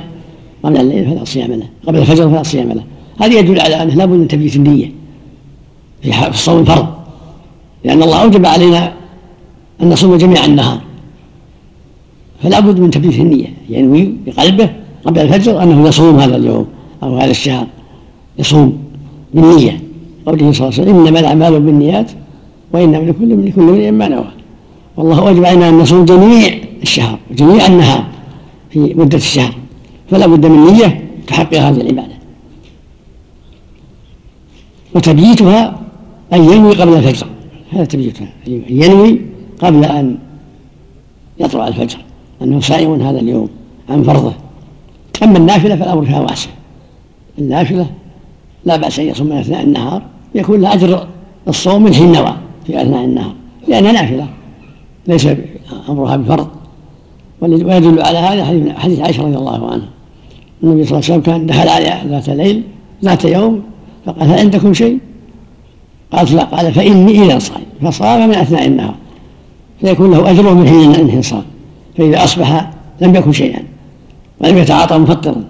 S2: قبل الليل فلا صيام له. قبل الفجر فلا صيام له. هذا يدل على أنه لابد من تبييت النية في الصوم الفرض. لأن الله أوجب علينا أن نصوم جميع النهار. فلا بد من تبييت النية. ينوي بقلبه قبل الفجر أنه يصوم هذا اليوم أو هذا الشهر. يصوم بالنية. قوله صلى الله عليه وسلم إنما الأعمال بالنيات وإنما لكل لكل امرئ ما نوى. والله أوجب علينا أن نصوم جميع الشهر وجميع النهار في مدة الشهر فلا بد من نية تحقق هذه العبادة. وتبييتها أن ينوي قبل الفجر. هذا تبييتها. أن ينوي قبل أن يطلع الفجر. أنه صائم هذا اليوم عن فرضه. أما النافلة فالأمر فيها واسع. النافلة لا بأس أن يصوم من أثناء النهار يكون له أجر الصوم من حين نوى في أثناء النهار لانها نافلة ليس أمرها بفرض. ويدل على هذا حديث- عائشة رضي الله عنها. النبي صلى الله عليه وسلم كان دخل عليها ذات ليل ذات يوم فقال هل عندكم شيء؟ قالت لا. قال فإني إذا صائم. فصام من أثناء النهار فيكون له أجره من حين الانصام فإذا أصبح لم يكن شيئا ولم يتعاطى مفطرا.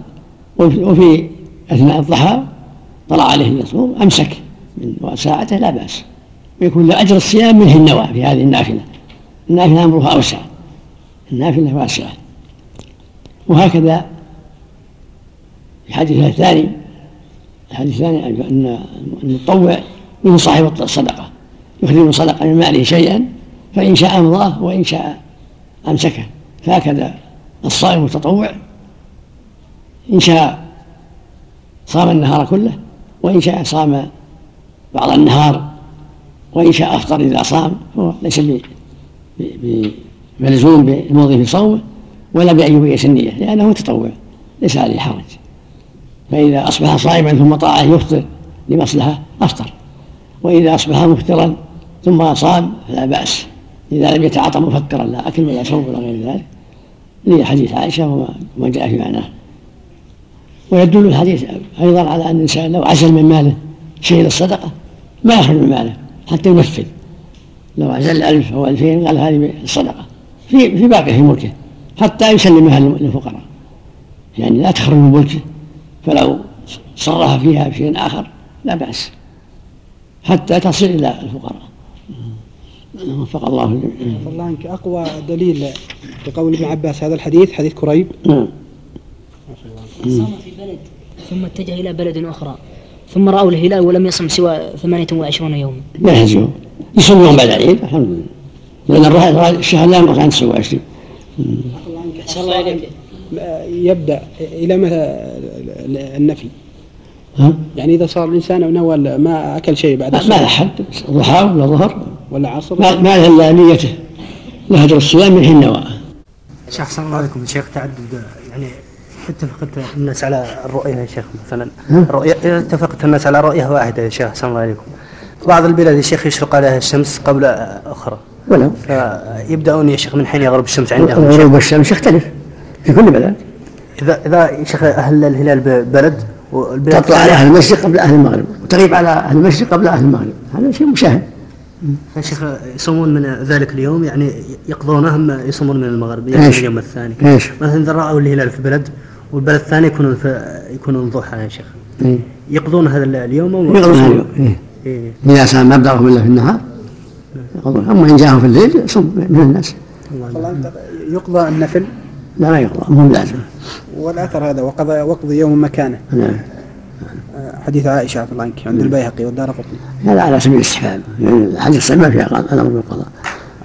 S2: وفي أثناء الضحى طلع عليه يصوم أمسك من ساعته لا بأس. ويكون له أجر الصيام منه النوى في هذه النافلة. النافلة أمرها أوسع. النافلة واسعة. وهكذا الحديث الثاني الحديث الثاني أن المتطوع منه صاحب الصدقة. يخرج من صدقة من ماله شيئا فإن شاء أمضاه وإن شاء أمسكه. فهكذا الصائم المتطوع إن شاء صام النهار كله وإن شاء صام بعض النهار وإن شاء أفطر إذا صام هو ليس بملزوم بالمضي في صومه ولا بأن يبيت النية لأنه متطوع ليس عليه حرج. فإذا أصبح صائما ثم طاع أن يفطر لمصلحة أفطر. وإذا أصبح مفطرا ثم صام فلا بأس. إذا لم يتعاطى مفطرا لا أكل ولا شرب ولا غير ذلك. لي حديث عائشة وما جاء في معناه. ويدل الحديث أيضا على أن الإنسان لو عزل من ماله شيء للصدقة ما يخرج من ماله حتى ينفذ. لو عزل ألف أو ألفين قال هذه الصدقة. في في باقي في ملكه حتى يسلمها للفقراء. يعني لا تخرج من ملكه فلو صرف فيها بشيء آخر لا بأس. حتى تصل إلى الفقراء. وفق الله الجميع.
S6: الله عنك. أقوى دليل لقول ابن عباس هذا الحديث حديث كريب.
S2: نعم.
S4: ثم اتجه إلى بلد أخرى ثم رأوا الهلال ولم يصم سوى 28 يوما.
S2: لا يحزنه يصوم يوم بعد العيد الحمد لله. لأن الشهر لا يمر عن 29
S4: أحسن الله إليك
S6: يبدأ إلى متى النفي؟
S2: ها؟
S6: يعني إذا صار الإنسان نوى ما أكل شيء بعد
S2: ما ما له حد. ضحى ولا ظهر.
S6: ولا عصر.
S2: ما ما له إلا نيته. له أجر الصيام من حين نوى.
S5: شيخ أحسن الله عليكم. شيخ تعدد يعني اتفقت الناس على الرؤية يا شيخ مثلا. إذا اتفقت الناس على رؤية واحدة يا شيخ احسن الله عليكم. بعض البلاد يا شيخ يشرق عليها الشمس قبل أخرى.
S2: ولو
S5: فيبدأون يا شيخ من حين يغرب الشمس عندهم
S2: غروب الشمس يختلف في كل بلد.
S5: إذا إذا يا شيخ أهل الهلال ببلد والبلاد
S2: تطلع على أهل المشرق قبل أهل المغرب وتغيب على أهل المشرق قبل أهل المغرب. هذا شيء مشاهد.
S5: يا شيخ يصومون من ذلك اليوم يعني يقضونه يصومون من المغرب يعني؟ اليوم الثاني.
S2: إيش؟
S5: مثلا إذا رأوا الهلال في بلد والبلد الثاني يكونون في يكونون ضحى يا شيخ.
S2: إيه.
S5: يقضون هذا اليوم و-
S2: يقضون هذا اليوم إيه.
S5: إيه.
S2: إذا صام مبلغهم إلا في النهار يقضون. أما إن جاءهم في الليل يصوم من الناس.
S6: يقضى النفل؟
S2: لا ما يقضى. مو بلازم
S6: والأثر هذا وقضى وقضي يوم مكانه.
S2: نعم.
S6: آه، حديث عائشة عفى الله عنك عند البيهقي والدار قطني.
S2: هذا على سبيل الاستحباب. يعني الحديث الصحيح ما فيها قضاء الامر بالقضاء.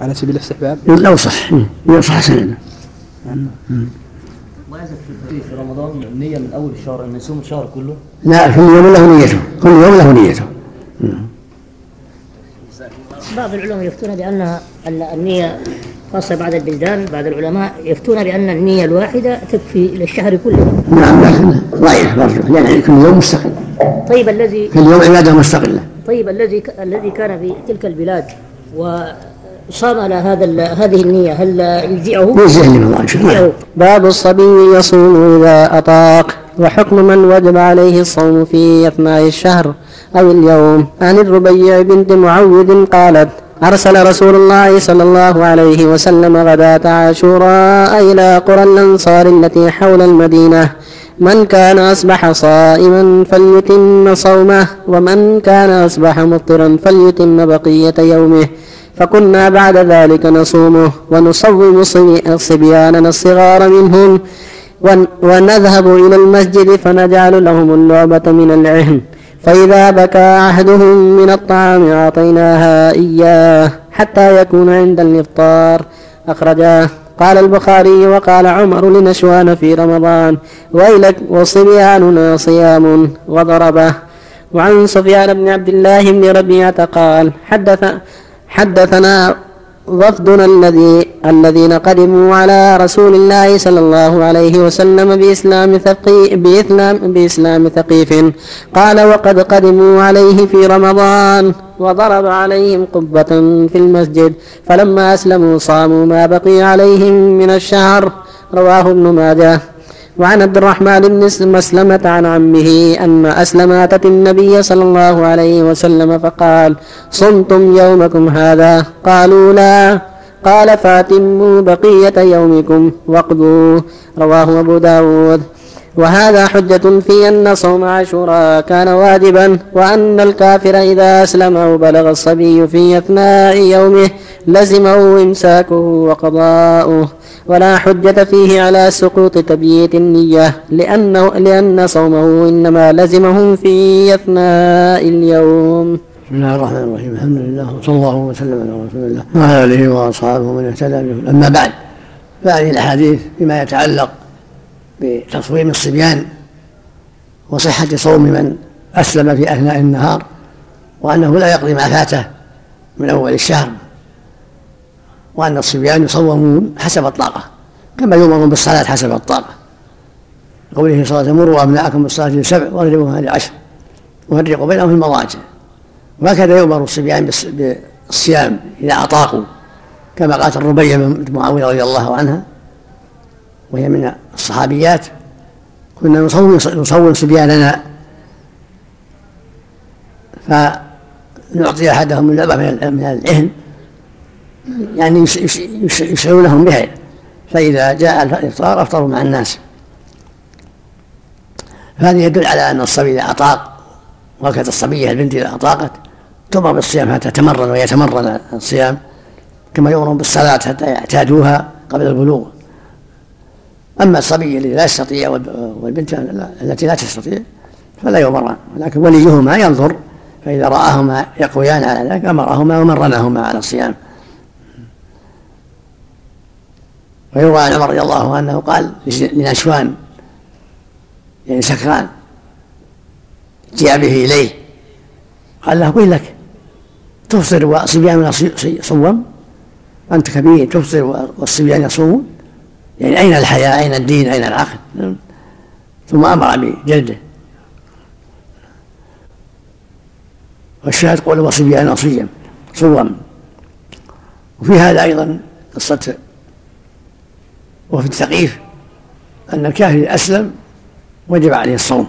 S6: على سبيل الاستحباب؟
S2: لو صح. إيه. لو صح سنه
S8: ما يلزم في في رمضان النية من أول الشهر أن يصوم الشهر كله؟
S2: لا كل يوم له نيته كل يوم له نيته.
S4: بعض العلماء يفتون بأن ال- النية خاصة بعض البلدان بعض العلماء يفتون بأن النية الواحدة تكفي للشهر كله.
S2: نعم لكن ضعيف برجه لأن كل يوم مستقل.
S4: طيب الذي
S2: كل يوم عبادة مستقلة.
S4: طيب الذي الذي كان في تلك البلاد وصام على هذا ال- هذه النية. هل يجزئه؟
S2: يجزي اللي الله شاء
S4: يجزئه.
S1: باب الصبي يصوم إذا أطاق وحكم من وجب عليه الصوم في أثناء الشهر أو اليوم. عن الربيع بنت معوذ قالت أرسل رسول الله صلى الله عليه وسلم غداة عاشوراء إلى قرى الأنصار التي حول المدينة. من كان أصبح صائما فليتم صومه ومن كان أصبح مفطرا فليتم بقية يومه. فكنا بعد ذلك نصومه ونصوم صبي- صبياننا الصغار منهم ون- ونذهب إلى المسجد فنجعل لهم اللعبة من العهن. فإذا بكى عهدهم من الطعام أعطيناها إياه حتى يكون عند الإفطار. أخرجاه. قال البخاري وقال عمر لنشوان في رمضان ويلك وصبياننا صيام وضربه. وعن سفيان بن عبد الله بن ربيعة قال حدث حدثنا وفدنا الذي الذين قدموا على رسول الله صلى الله عليه وسلم بإسلام ثقي بإسلام بإسلام ثقيف. قال وقد قدموا عليه في رمضان وضرب عليهم قبة في المسجد فلما أسلموا صاموا ما بقي عليهم من الشهر. رواه ابن ماجه. وعن عبد الرحمن بن مسلمة عن عمه أن أسلم أتت النبي صلى الله عليه وسلم فقال صمتم يومكم هذا؟ قالوا لا. قال فاتموا بقية يومكم واقضوا. رواه أبو داود. وهذا حجة في أن صوم عاشوراء كان واجبا وأن الكافر إذا أسلم أو بلغ الصبي في أثناء يومه لزمه إمساكه وقضاؤه ولا حجة فيه على سقوط تبييت النية لأنه لأن صومه إنما لزمه في أثناء اليوم.
S2: بسم الله الرحمن الرحيم. الحمد لله وصلى الله وسلم على رسول الله وعلى آله وأصحابه ومن اهتدى به أما بعد فهذه الأحاديث فيما يتعلق بتصويم الصبيان وصحة صوم من أسلم في أثناء النهار وأنه لا يقضي ما فاته من أول الشهر. وأن الصبيان يصومون حسب الطاقة كما يؤمرون بالصلاة حسب الطاقة. قوله صلى الله عليه وسلم مروا أبناءكم بالصلاة لسبع واضربوها لعشر وفرقوا بينهم في المضاجع. وهكذا يؤمر الصبيان بالصيام إذا أطاقوا كما قالت الربيع بن معاوية رضي الله عنها وهي من الصحابيات. كنا نصوم نصوم صبياننا فنعطي أحدهم لعبة من العهن يعني يشعرونهم بها. فإذا جاء الإفطار أفطروا مع الناس. فهذا يدل على أن الصبي إذا أطاق وهكذا الصبية البنت إذا أطاقت تؤمر بالصيام حتى تمرن ويتمرن الصيام كما يؤمر بالصلاة حتى يعتادوها قبل البلوغ. أما الصبي الذي لا يستطيع والبنت التي لا تستطيع فلا يؤمران ولكن وليهما ينظر فإذا رآهما يقويان على ذلك أمرهما ومرنهما على الصيام. ويروى عن عمر رضي الله عنه قال لنشوان يعني سكران جاء به إليه قال له قل لك تفطر وصبيان صوم أنت كبير تفطر والصبيان يصومون؟ يعني أين الحياء أين الدين؟ أين العقل؟ ثم أمر بجلده. والشاهد قول وصبيان صيم صوم. وفي هذا أيضا قصة وفي الثقيف أن الكافر أسلم وجب عليه الصوم.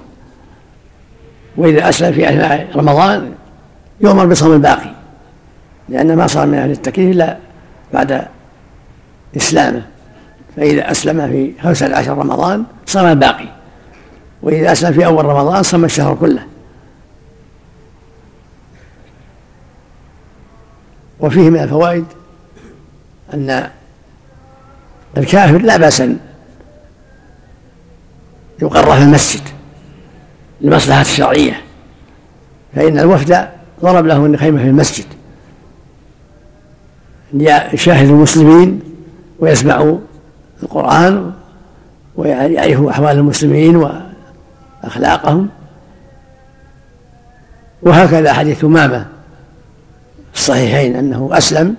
S2: وإذا أسلم في أثناء رمضان يؤمر بصوم الباقي لأن ما صار من أهل التكليف إلا بعد إسلامه. فإذا أسلم في خمسة عشر رمضان صام الباقي وإذا أسلم في أول رمضان صام الشهر كله. وفيه من الفوائد أن الكافر لا بأس أن يقر في المسجد للمصلحة الشرعية فإن الوفد ضرب له خيمة في المسجد. ليشاهدوا المسلمين ويسمعوا القرآن ويعرفوا أحوال المسلمين وأخلاقهم. وهكذا حديث أمامة الصحيحين أنه أسلم.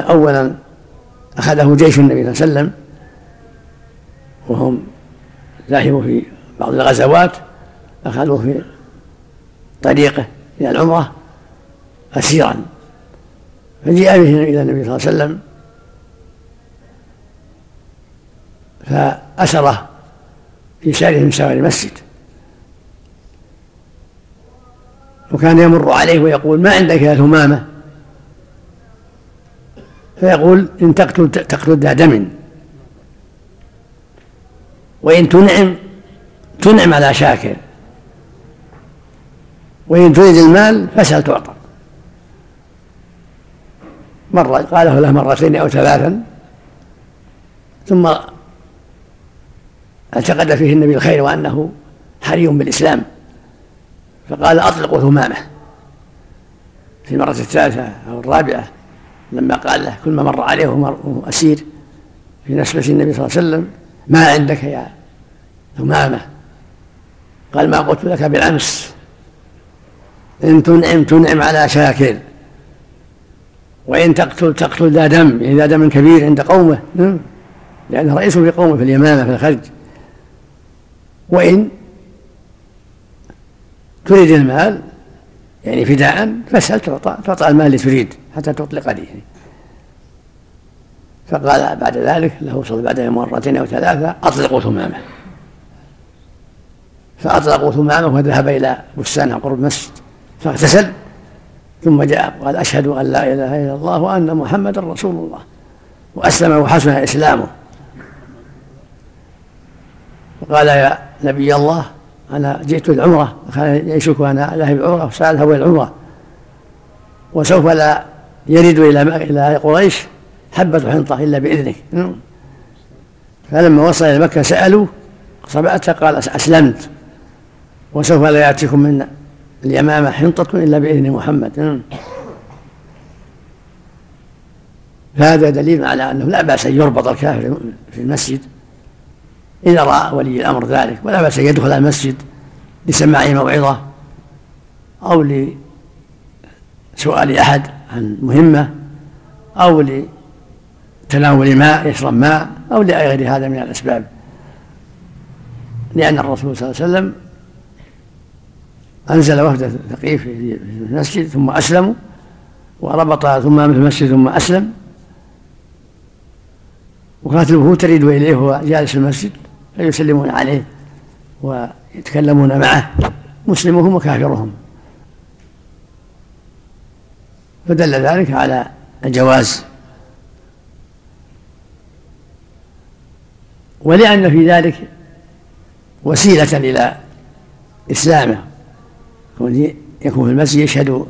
S2: أولا أخذه جيش النبي صلى الله عليه وسلم وهم ذاهبوا في بعض الغزوات أخذوه في طريقه إلى العمرة أسيرا. فجيء به إلى النبي صلى الله عليه وسلم فأسره في سائر من سوار المسجد. وكان يمر عليه ويقول ما عندك يا ثمامة؟ فيقول إن تقتل تقتل ذا دم. وإن تنعم تنعم على شاكر. وإن تريد المال فاسأل تعطى. مرة قاله له مرتين أو ثلاثا. ثم اعتقد فيه النبي الخير وأنه حري بالإسلام. فقال أطلقوا ثمامة في المرة الثالثة أو الرابعة. لما قال له كل ما مر عليه وهو أسير في نسبة النبي صلى الله عليه وسلم ما عندك يا ثمامة؟ قال ما قلت لك بالأمس. إن تنعم تنعم على شاكر. وإن تقتل تقتل ذا دم يعني ذا دم كبير عند قومه. نعم. لأنه رئيس في قومه في اليمامة في الخرج وإن تريد المال يعني فداء فاسأل تعطى تعطى المال اللي تريد حتى تطلق لي يعني فقال بعد ذلك له صلى بعد مرتين أو ثلاثة أطلقوا ثمامه. فأطلقوا ثمامه وذهب إلى بستان قرب المسجد فاغتسل. ثم جاء قال أشهد أن لا إله إلا الله وأن محمدا رسول الله. وأسلم وحسن إسلامه. وقال يا نبي الله أنا جئت العمرة كان يشك أنا ذاهب العمرة وسألها إلى العمرة. وسوف لا يرد إلى إلى قريش حبة حنطة إلا بإذنك. فلما وصل إلى مكة سألوا صبأت قال أسلمت. وسوف لا يأتيكم من اليمامة حنطة إلا بإذن محمد. فهذا دليل على أنه لا بأس أن يربط الكافر في المسجد. إذا رأى ولي الأمر ذلك ولا بأس أن يدخل المسجد لسماع موعظة أو لسؤال أحد عن مهمة أو لتناول ماء يشرب ماء أو لغير هذا من الأسباب. لأن الرسول صلى الله عليه وسلم أنزل وفد ثقيف في المسجد ثم أسلموا وربط ثم في المسجد ثم أسلم. وكانت الوفود تريد إليه وهو جالس في المسجد. فيسلمون عليه ويتكلمون معه مسلمهم وكافرهم. فدل ذلك على الجواز. ولأن في ذلك وسيلة إلى إسلامه يكون في المسجد يشهد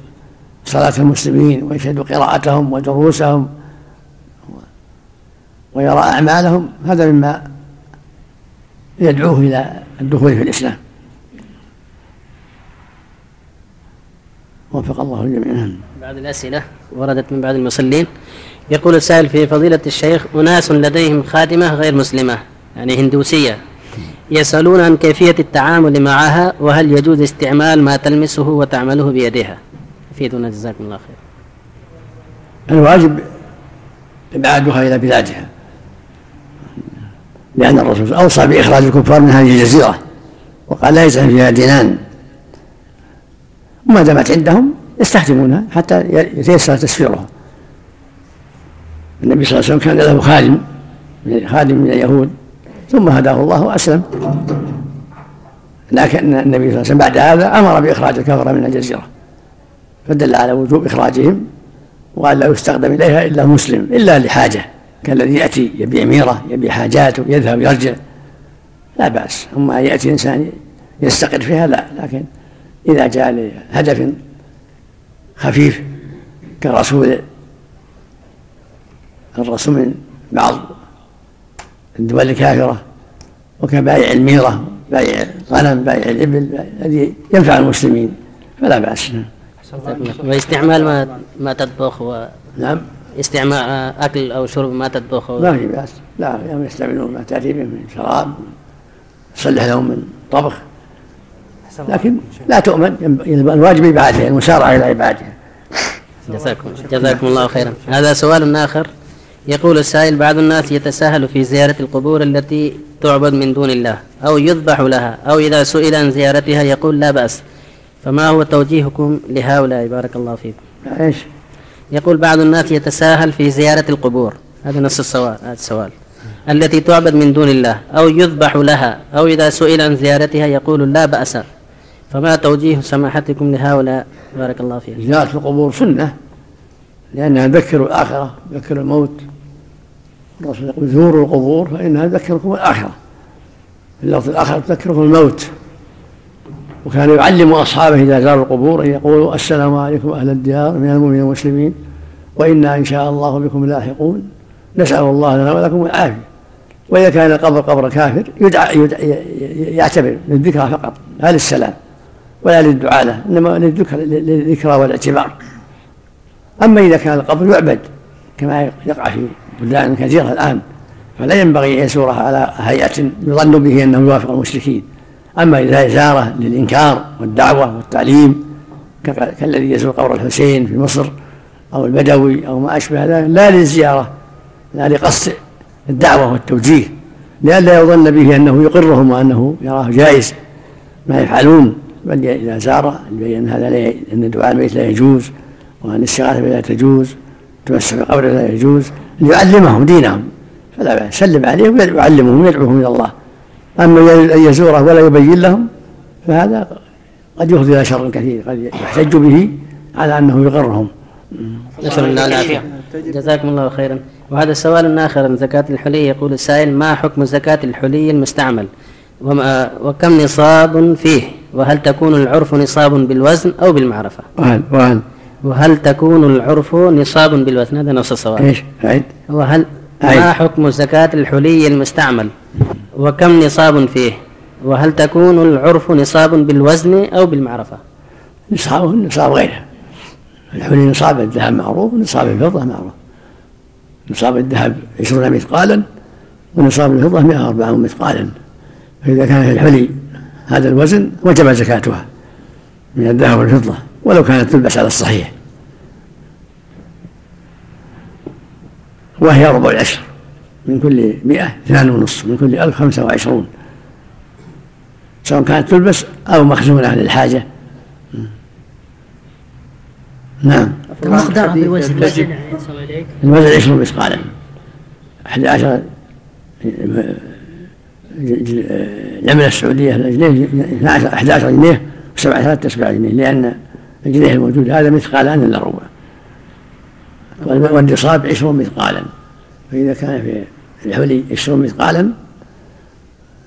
S2: صلاة المسلمين ويشهد قراءتهم ودروسهم ويرى أعمالهم هذا مما يدعوه إلى الدخول في الإسلام. وفق الله الجميع.
S8: بعض الأسئلة وردت من بعض المصلين. يقول السائل في فضيلة الشيخ أناس لديهم خادمة غير مسلمة يعني هندوسية يسألون عن كيفية التعامل معها وهل يجوز استعمال ما تلمسه وتعمله بيدها؟ أفيدنا جزاكم الله خير.
S2: الواجب إبعادها إلى بلادها. لأن الرسول أوصى بإخراج الكفار من هذه الجزيرة وقال لا يزعم فيها دينان. وما دامت عندهم يستخدمونها حتى يتيسر تسفيرها. النبي صلى الله عليه وسلم كان له خادم خادم من اليهود ثم هداه الله وأسلم. لكن النبي صلى الله عليه وسلم بعد هذا أمر بإخراج الكفرة من الجزيرة فدل على وجوب إخراجهم وأن لا يستخدم إليها إلا مسلم إلا لحاجة. كالذي يأتي يبيع ميرة يبيع حاجاته يذهب يرجع. لا بأس. أما يأتي إنسان يستقر فيها لا. لكن إذا جاء لهدف خفيف كرسول الرسول من بعض الدول الكافرة وكبائع الميرة بائع الغنم بائع الإبل الذي ينفع المسلمين فلا بأس.
S8: واستعمال ما ما تطبخ و
S2: نعم.
S8: استعمال أكل أو شرب ما تطبخ؟
S2: ما في بأس لا يوم يستعملون ما تأتي به من شراب يصلح لهم من طبخ. لكن لا تؤمن الواجب إبعادها المسارعة إلى إبعادها
S8: جزاكم جزاكم الله خيرا. هذا سؤال آخر. يقول السائل بعض الناس يتساهل في زيارة القبور التي تعبد من دون الله أو يذبح لها أو إذا سئل عن زيارتها يقول لا بأس. فما هو توجيهكم لهؤلاء؟ بارك الله فيكم.
S2: إيش؟
S8: يقول بعض الناس يتساهل في زيارة القبور. هذا نص السؤال هذا السؤال التي تعبد من دون الله أو يذبح لها أو إذا سئل عن زيارتها يقول لا بأس. فما توجيه سماحتكم لهؤلاء؟ بارك الله فيكم
S2: زيارة القبور سنة. لأنها تذكر الآخرة تذكر الموت. الرسول يقول زوروا القبور فإنها تذكركم الآخرة. في اللفظ الآخر تذكركم الموت. وكان يعلم أصحابه إذا زاروا القبور أن يقولوا السلام عليكم أهل الديار من المؤمنين والمسلمين وإنا إن شاء الله بكم لاحقون. نسأل الله لنا ولكم العافية. وإذا كان القبر قبر كافر يدعى, يدعى يعتبر للذكرى فقط لا للسلام ولا للدعاء له إنما للذكرى والاعتبار. أما إذا كان القبر يعبد كما يقع في بلدان كثيرة الآن فلا ينبغي أن يزورها على هيئة يظن به أنه يوافق المشركين. أما إذا زارة للإنكار والدعوة والتعليم كالذي يزور قبر الحسين في مصر أو البدوي أو ما أشبه ذلك لا للزيارة لا لقصد الدعوة والتوجيه لئلا يظن به أنه يقرهم وأنه يراه جائز. ما يفعلون بل إذا زار يبين هذا لا أن دعاء الميت لا يجوز وأن الاستغاثة لا تجوز تمسح بقبره لا يجوز ليعلمهم دينهم. فلا بأس سلم عليهم ويعلمهم ويدعوهم إلى الله. أما أن يزوره ولا يبين لهم فهذا قد يفضي إلى شر كثير قد يحتج به على أنه يقرهم.
S1: نسأل الله العافية. جزاكم الله خيرا. وهذا سؤال آخر عن زكاة الحلي. يقول السائل ما حكم زكاة الحلي المستعمل؟ وما وكم نصاب فيه؟ وهل تكون العرف نصاب بالوزن أو بالمعرفة؟
S2: وهل وهل؟
S1: وهل تكون العرف نصاب بالوزن؟ هذا نص السؤال.
S2: إيش؟ عيد
S1: وهل
S2: أي.
S1: ما حكم زكاة الحلي المستعمل؟ وكم نصاب فيه؟ وهل تكون العرف نصاب بالوزن أو بالمعرفة؟
S2: نصاب نصاب غيره. الحلي نصاب الذهب معروف ونصاب الفضة معروف. نصاب الذهب عشرون مثقالا ونصاب الفضة 140 مثقالا. فإذا كان في الحلي هذا الوزن وجب زكاتها من الذهب والفضة ولو كانت تلبس على الصحيح. وهي ربع العشر. من كل مئة اثنان ونصف من كل ألف خمسة وعشرون. سواء كانت تلبس أو مخزونة للحاجة نعم.
S4: مقدارها بالوزن.
S2: الوزن. عشرون مثقالا. أحد عشر العملة السعودية الجنيه 11 جنيه وسبعة ثلاثة أسباع جنيه لأن الجنيه الموجود هذا مثقالان إلا ربع. والنصاب عشرون مثقالا. فإذا كان في الحولي عشرون مثقالا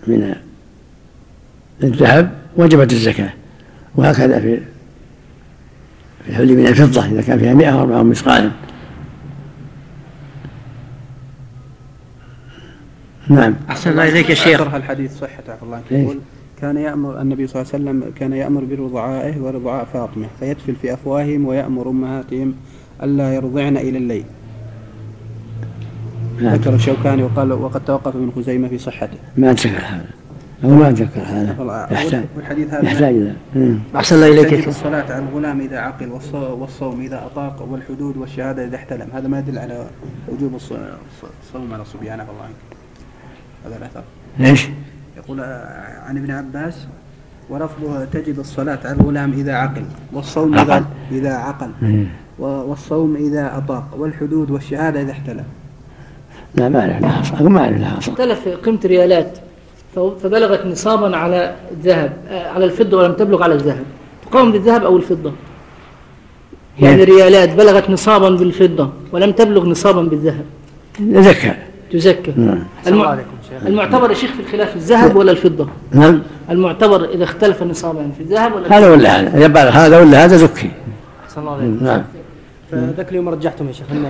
S2: من الذهب وجبت الزكاة. وهكذا في في الحلي من الفضة إذا كان فيها 140 مثقالا. نعم.
S6: أحسن الله إليك يا شيخ. الحديث صحة عفى الله عنك. يقول كان يأمر النبي صلى الله عليه وسلم كان يأمر برضعائه ورضعاء فاطمة فيدفل في أفواههم ويأمر أمهاتهم ألا يرضعن إلى الليل.
S2: نعم.
S6: ذكر الشوكاني وقال وقد توقف ابن خزيمة في صحته.
S2: ما أتذكر هذا. أو ما أتذكر هذا. يحتاج
S6: والحديث هذا
S2: يحتاج إلى.
S5: أحسن الله إليك
S6: الصلاة على الغلام إذا عقل والص- والصوم إذا أطاق والحدود والشهادة إذا احتلم. هذا ما يدل على وجوب الص- الص- الصوم على الصبيان الله عنك هذا الأثر.
S2: ليش؟
S6: يقول عن ابن عباس ولفظها تجب الصلاة على الغلام إذا عقل والصوم إذا
S2: عقل.
S6: إذا عقل. والصوم إذا أطاق. والحدود والشهادة إذا احتلم
S2: لا ما أعرف لها أصل ما أعرف لها أصل.
S9: اختلف قيمة ريالات فبلغت نصابا على الذهب آه، على الفضة ولم تبلغ على الذهب. تقاوم بالذهب أو الفضة؟ يعني ريالات بلغت نصابا بالفضة ولم تبلغ نصابا بالذهب.
S2: زكاة
S9: تزكى
S2: نعم.
S9: الم... المعتبر يا شيخ في الخلاف الذهب ولا الفضة؟
S2: نعم.
S9: المعتبر إذا اختلف النصابان في الذهب ولا
S2: هذا ولا هذا؟ بلغ هذا ولا هذا زكي
S5: أحسن الله
S2: نعم.
S5: فذاك اليوم رجعتم يا شيخ أن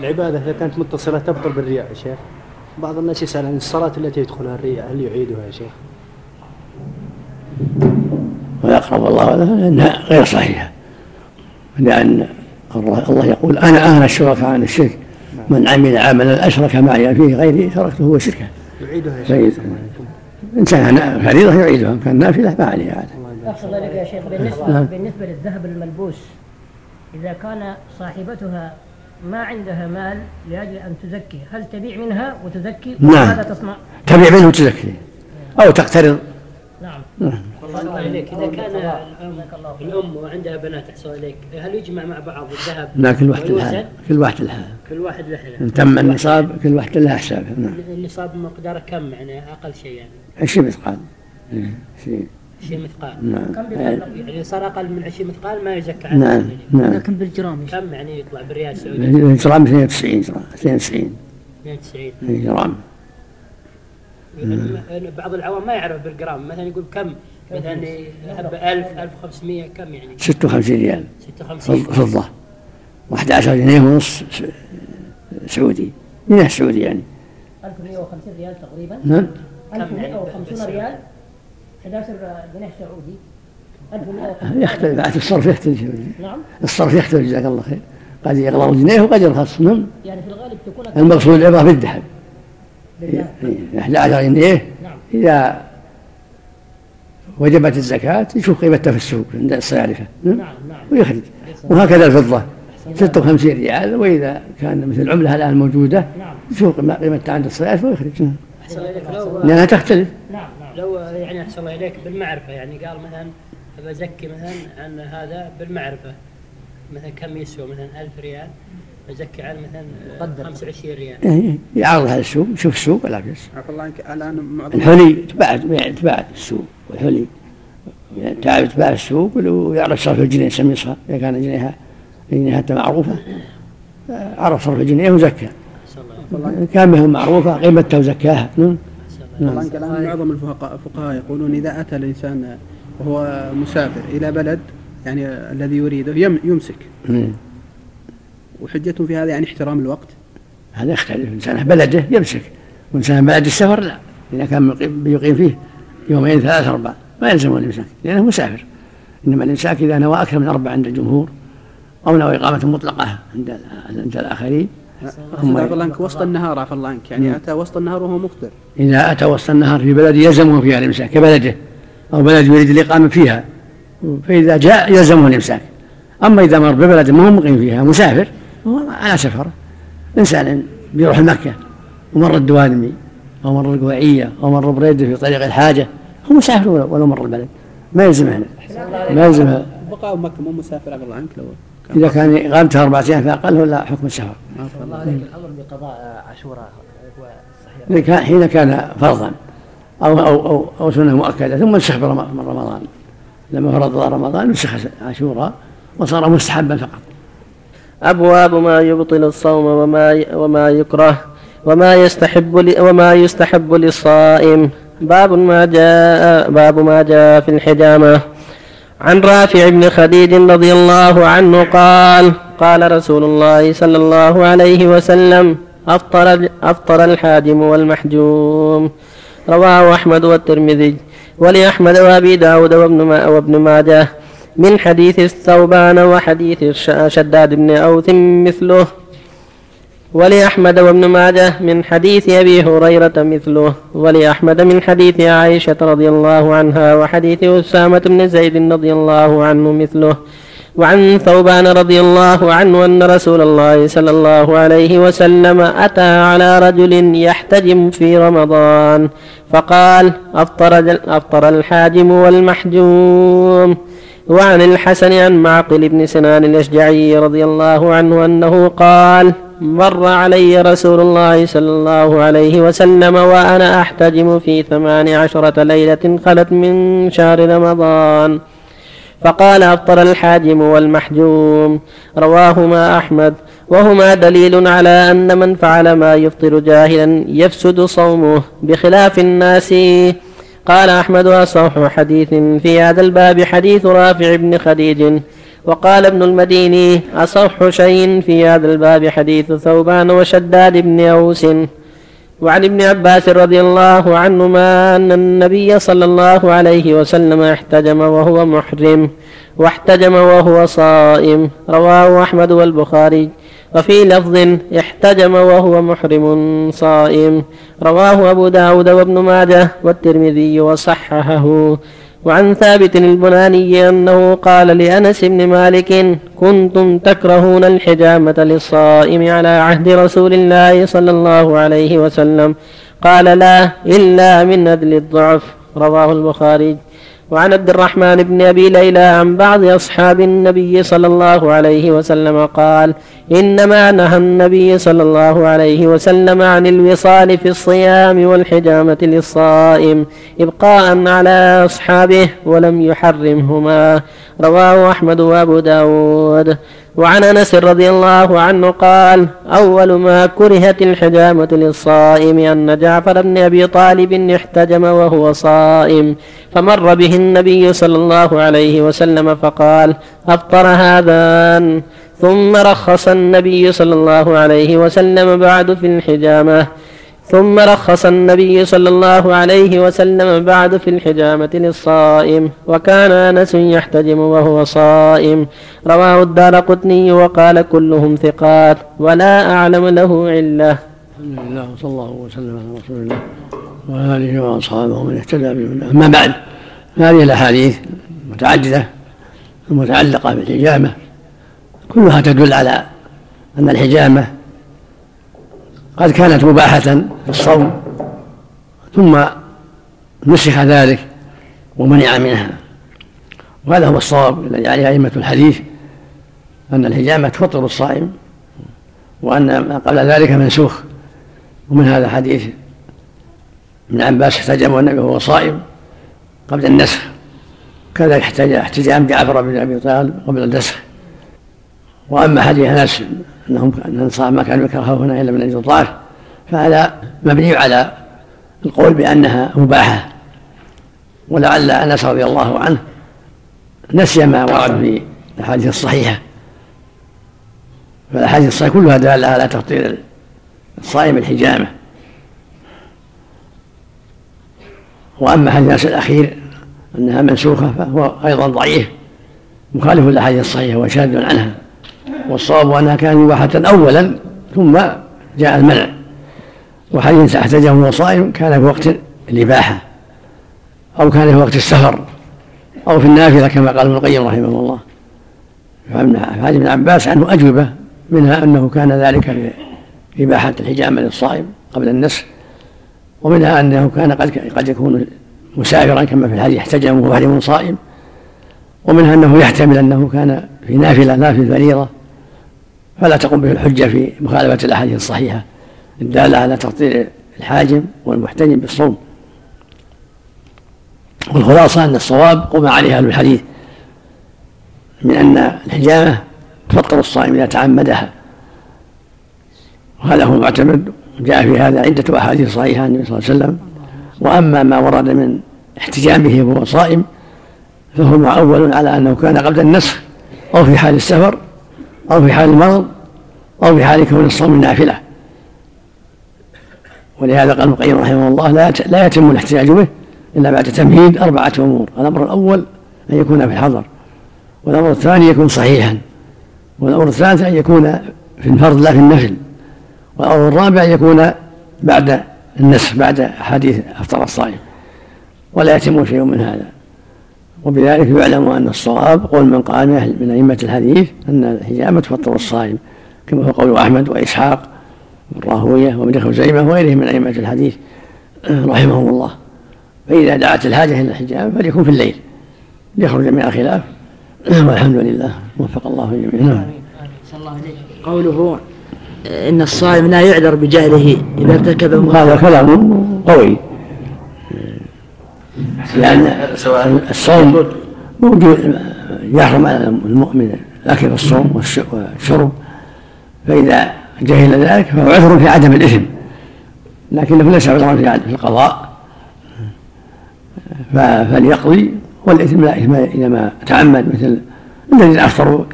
S5: العبادة إذا كانت متصلة تبطل بالرياء يا شيخ. بعض الناس يسأل عن الصلاة التي يدخلها الرياء هل يعيدها يا شيخ؟
S2: والأقرب والله أعلم أنها غير صحيحة. لأن الله الله يقول أنا أهل الشركاء عن الشرك. من عمل عملا أشرك معي فيه غيري تركته وشركه.
S5: يعيدها يا شيخ.
S2: إن كان فريضة يعيدها إن كان نافلة ما عليه عاد
S4: الله إليك يا شيخ بالنسبة, بالنسبة للذهب الملبوس إذا كان صاحبتها ما عندها مال لأجل أن تزكي هل تبيع منها وتزكي؟
S2: نعم.
S4: تصنع؟
S2: تبيع منه تزكي أو تقترض.
S4: نعم.
S10: الله عليك إذا كان الأم, الأم وعندها بنات أحسن عليك هل يجمع مع بعض الذهب؟
S2: لا كل واحد؟ لها. كل واحد لها.
S10: كل واحد لحاله
S2: إن تم النصاب كل واحد لها حسابه نعم.
S10: النصاب مقداره كم يعني؟ أقل شيء يعني.
S2: 20 مثقال. إيه، شيء
S10: 20 مثقال.
S2: نعم. يعني
S10: يعني صار أقل من 20 مثقال ما يزكى عنه
S2: نعم نعم.
S3: لكن بالجرام.
S10: كم يعني يطلع بالريال السعودي؟
S2: جرام 92 جرام 92
S10: 92
S2: جرام.
S10: بعض العوام ما يعرف بالجرام. مثلا يقول كم؟ مثلا حبة 1000 1500 كم يعني؟
S2: 56 ريال.
S10: 56
S2: فض- فضة. و11 جنيه ونص سعودي. جنيه سعودي يعني.
S4: 1150 ريال تقريبا.
S2: نعم.
S4: 1150 ريال. 11 جنيه سعودي. 1150
S2: يختلف. عاد الصرف يختلف.
S4: نعم.
S2: الصرف يختلف. جزاك الله خير. قد يغلظ جنيه وقد يرخص. نعم.
S4: يعني في الغالب تكون
S2: المقصود العبرة بالذهب.
S4: بالذهب.
S2: 11 جنيه.
S4: نعم.
S2: إذا وجبت الزكاة يشوف قيمتها في السوق عند الصيارفة نعم
S4: نعم. نعم.
S2: ويخرج. وهكذا الفضة. 56 ريال وإذا كان مثل العملة الآن موجودة
S4: نعم.
S2: يشوف قيمتها عند الصيارفة ويخرج. نعم.
S10: أحسن الله إليك. لو
S2: لأنها تختلف.
S4: نعم نعم.
S10: لو يعني أحسن الله إليك بالمعرفة يعني قال مثلا بزكي مثلا عن هذا بالمعرفة. مثلا كم يسوى؟ مثلا 1000 ريال. بزكي عن مثلا
S3: قدر.
S10: 25 ريال.
S2: إيه، يعرض على السوق يشوف السوق ولا بس
S6: عفوا الله عنك الآن معظم
S2: الحلي تباع تباع السوق والحلي تعب تباع السوق ويعرف صرف الجنيه يسميه إذا كان جنيها جنيها معروفة. آه، عرف صرف الجنيه وزكى. كان به معروفة قيمتها وزكاها. نعم.
S6: الله.
S2: نعم
S6: الآن معظم الفقهاء الفقهاء يقولون إذا أتى الإنسان وهو مسافر إلى بلد يعني الذي يريده يم- يمسك.
S2: نعم.
S6: وحجتهم في هذا يعني احترام الوقت؟
S2: هذا يختلف. إنسان بلده يمسك. وإنسان بلد السفر لا. إذا كان بيقيم فيه يومين ثلاث أربع. ما يلزمه الامساك لأنه مسافر. إنما الإمساك إذا نوى أكثر من أربع عند الجمهور أو نوى إقامة مطلقة عند عند الآخرين هم-
S6: عفوا الله عنك وسط النهار عفوا الله عنك. يعني أتى وسط النهار وهو مفطر.
S2: إذا أتى وسط النهار في بلد يلزمه فيها الإمساك كبلده أو بلد يريد الإقامة فيها. فإذا جاء يلزمه الإمساك. أما إذا مر ببلد ما هو مقيم فيها مسافر على سفر. إنسان بيروح مكة ومر الدوانمي أو مر القويعيه أو مر بريدة في طريق الحاجة هو مسافر ولو مر البلد. ما يلزمه ما يلزمه
S6: بقاء مكة مو مسافر عفوا الله عنك لو
S2: إذا كان اقامته أربع أيام فاقل ولا حكم السفر.
S6: الله.
S8: الله عليك. الأمر بقضاء عاشوراء هو صحيح.
S2: إذا كان- حين كان فرضا أو أو أو, أو سنة مؤكدة ثم نسخ برم- من رمضان. لما فرض الله رمضان نسخ عاشوراء وصار مستحبا فقط.
S1: أبواب ما يبطل الصوم وما وما يكره وما يستحب وما يستحب للصائم. باب ما جاء باب ما جاء في الحجامة. عن رافع بن خديج رضي الله عنه قال قال رسول الله صلى الله عليه وسلم أفطر أفطر الحاجم والمحجوم. رواه أحمد والترمذي ولأحمد وأبي داود وابن ما وابن ماجه. من حديث الثوبان وحديث شداد بن أوث مثله ولأحمد وابن ماجه من حديث أبي هريرة مثله ولأحمد من حديث عائشة رضي الله عنها وحديث أسامة بن زيد رضي الله عنه مثله. وعن ثوبان رضي الله عنه أن رسول الله صلى الله عليه وسلم أتى على رجل يحتجم في رمضان فقال أفطر, أفطر الحاجم والمحجوم. وعن الحسن عن معقل بن سنان الأشجعي رضي الله عنه أنه قال مر علي رسول الله صلى الله عليه وسلم وأنا أحتجم في ثمان عشرة ليلة خلت من شهر رمضان. فقال أفطر الحاجم والمحجوم رواهما أحمد وهما دليل على أن من فعل ما يفطر جاهلا يفسد صومه بخلاف الناس قال أحمد أصح حديث في هذا الباب حديث رافع بن خديج وقال ابن المديني أصح شيء في هذا الباب حديث ثوبان وشداد بن أوس. وعن ابن عباس رضي الله عنهما أن النبي صلى الله عليه وسلم احتجم وهو محرم واحتجم وهو صائم رواه أحمد والبخاري. وفي لفظ احتجم وهو محرم صائم. رواه أبو داود وابن ماجه والترمذي وصححه. وعن ثابت البناني أنه قال لأنس بن مالك كنتم تكرهون الحجامة للصائم على عهد رسول الله صلى الله عليه وسلم. قال لا إلا من أجل الضعف. رواه البخاري. وعن عبد الرحمن بن أبي ليلى عن بعض أصحاب النبي صلى الله عليه وسلم قال إنما نهى النبي صلى الله عليه وسلم عن الوصال في الصيام والحجامة للصائم إبقاء على أصحابه ولم يحرمهما. رواه أحمد وأبو داود. وعن أنس رضي الله عنه قال أول ما كرهت الحجامة للصائم أن جعفر بن أبي طالب احتجم وهو صائم فمر به النبي صلى الله عليه وسلم فقال أفطر هذان. ثم رخص النبي صلى الله عليه وسلم بعد في الحجامة. ثم رخص النبي صلى الله عليه وسلم بعد في الحجامة للصائم وكان أنس يحتجم وهو صائم. رواه الدار قطني وقال كلهم ثقات ولا أعلم له علة.
S2: الحمد لله وصلى الله وسلم على رسول الله وعلى آله وأصحابه ومن اهتدى بهداه. أما بعد هذه الأحاديث المتعددة المتعلقة بالحجامة كلها تدل على أن الحجامة قد كانت مباحة في الصوم ثم نسخ ذلك ومنع منها. وهذا هو الصواب الذي عليه أئمة الحديث أن الحجامة تفطر الصائم وأن ما قبل ذلك منسوخ. ومن هذا حديث ابن عباس احتجم النبي وهو صائم قبل النسخ. كذلك احتجام جعفر بن أبي طالب قبل النسخ. وأما حديث أنس انهم أن الصائم ما كان يكره هنا إلا من أجل الضعف فهذا مبني على القول بأنها مباحة. ولعل أنس رضي الله عنه نسي ما ورد في الأحاديث الصحيحة. فالأحاديث الصحيحة كلها دالة على تفطير الصائم الحجامة. وأما حديث الأخير أنها منسوخة فهو أيضا ضعيف. مخالف للأحاديث الصحيحة وشاذ عنها. والصواب انها كانت مباحة اولا ثم جاء المنع. وحديث أحتجه وهو صائم كان في وقت الإباحة أو كان في وقت السفر أو في النافلة كما قال ابن القيم رحمه الله. فحديث ابن عباس عنه أجوبة منها أنه كان ذلك في اباحه الحجامه للصائم قبل النسخ ومنها أنه كان قد قد يكون مسافرا كما في الحديث احتجم وهو صائم ومنها أنه يحتمل أنه كان في نافلة لا في الفريضه فلا تقوم به الحجة في مخالفة الأحاديث الصحيحة. الدالة على تفطير الحاجم والمحتجم بالصوم. والخلاصة أن الصواب قم عليه أهل الحديث من أن الحجامة تفطر الصائم إذا تعمدها. وهذا هو المعتمد جاء في هذا عدة أحاديث صحيحة عن النبي صلى الله عليه وسلم. وأما ما ورد من احتجامه وهو صائم فهو معول على أنه كان قبل النسخ أو في حال السفر أو في حال المرض أو في حال كون الصوم نافلة. ولهذا قال ابن القيم رحمه الله لا لا يتم الاحتجاج به إلا بعد تمهيد أربعة أمور الأمر الأول أن يكون في الحضر والأمر الثاني يكون صحيحا والأمر الثالث أن يكون في الفرض لا في النفل والأمر الرابع أن يكون بعد النسخ بعد حديث أفطر الصائم. ولا يتم شيء من هذا. وبذلك يعلم أن الصواب قول من قال من أئمة الحديث أن الحجامة تفطر الصائم كما هو قول أحمد وإسحاق والراهوية وابن خزيمة وغيرهم من أئمة الحديث رحمهم الله. فإذا دعت الحاجة إلى الحجامة فليكن في الليل ليخرج من الخلاف. والحمد لله. وفق الله الجميع نعم.
S3: الله عليك قوله إن الصائم لا يعذر بجهله إذا ارتكب
S2: هذا كلام قوي. لأن الصوم موجود يحرم على المؤمن الأكل والصوم والشرب. فإذا جهل ذلك فهو عذر في عدم الإثم. لكنه ليس عذرا في القضاء فليقضي والإثم لا إثم إذا ما تعمد. مثل الذين أفطروا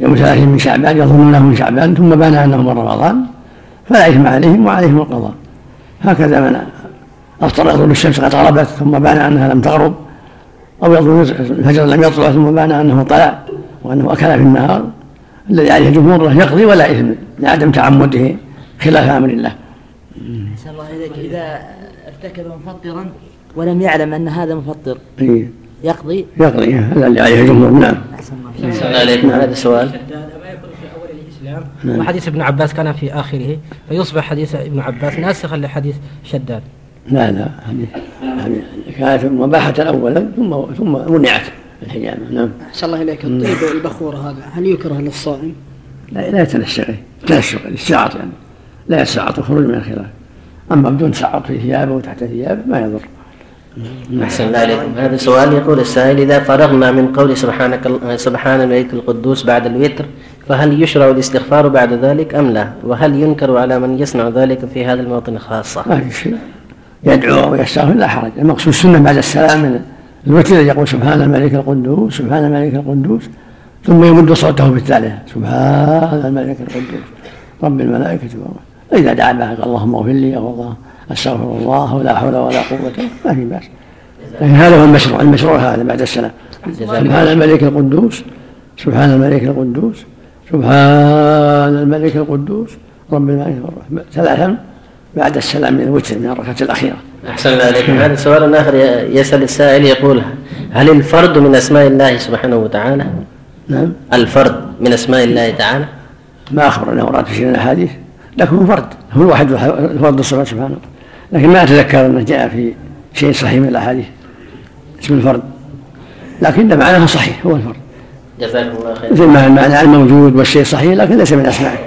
S2: يوم ثلاثين من شعبان يظنونه من شعبان ثم بان انه من رمضان فلا إثم عليهم وعليهم القضاء. هكذا من افطر يظن الشمس قد غربت ثم بان أنها لم تغرب. أو يظن الفجر لم يطلع ثم بان أنه طلع وأنه أكل في النهار. الذي عليه الجمهور يقضي ولا إثم لعدم تعمده خلاف أمر الله.
S3: أحسن الله إليك. إذا ارتكب مفطرا ولم يعلم أن هذا مفطر
S2: إيه.
S3: يقضي؟
S2: يقضي. هذا اللي عليه الجمهور نعم.
S3: أحسن الله
S8: أحسن الله عليكم هذا السؤال.
S2: نعم.
S11: وحديث ابن عباس كان في آخره فيصبح حديث ابن عباس ناسخا لحديث شداد.
S2: لا لا هذه هذه كانت مباحة أولا ثم ثم منعت الحجامة. نعم.
S12: أحسن الله إليك. الطيب البخور هذا هل يكره للصائم؟
S2: لا لا يتنشغ تنشغ السعط يعني. لا يسعط الخروج من الخلاف. أما بدون سعط في ثيابه وتحت ثيابه ما يضر.
S8: أحسن الله عليكم هذا سؤال يقول السائل إذا فرغنا من قول سبحانك سبحان الملك القدوس بعد الوتر فهل يشرع الاستغفار بعد ذلك أم لا؟ وهل ينكر على من يصنع ذلك في هذا الموطن خاصة؟
S2: ما في شيء. يدعو ويستغفر لا حرج. المقصود السنة بعد السلام. من الوتر يقول سبحان الملك القدوس سبحان الملك القدوس ثم يمد صوته بالثالثة سبحان الملك القدوس. رب الملائكة والروح فإذا دعا بها اللهم اغفر لي أو الله أستغفر الله ولا حول ولا قوة ما في بأس. لكن هذا هو المشروع. المشروع هذا بعد السلام. سبحان الملك القدوس سبحان الملك القدوس سبحان الملك القدوس رب الملائكة والروح ثلاثا بعد السلام من الوتر من الركعة الأخيرة.
S8: أحسن الله عليكم. هذا سؤال آخر يسأل السائل يقول هل الفرد من أسماء الله سبحانه وتعالى؟
S2: نعم.
S8: الفرد من أسماء الله تعالى؟
S2: ما أخبر أنه ورد في شيء من الأحاديث لكن هو فرد هو الواحد فرد الصفات سبحانه لكن ما أتذكر أنه جاء في شيء صحيح من الأحاديث اسم الفرد. لكن معناه صحيح هو الفرق
S8: جزاكم الله خيرا.
S2: مثل ما المعنى الموجود والشيء صحيح لكن ليس من أسمائه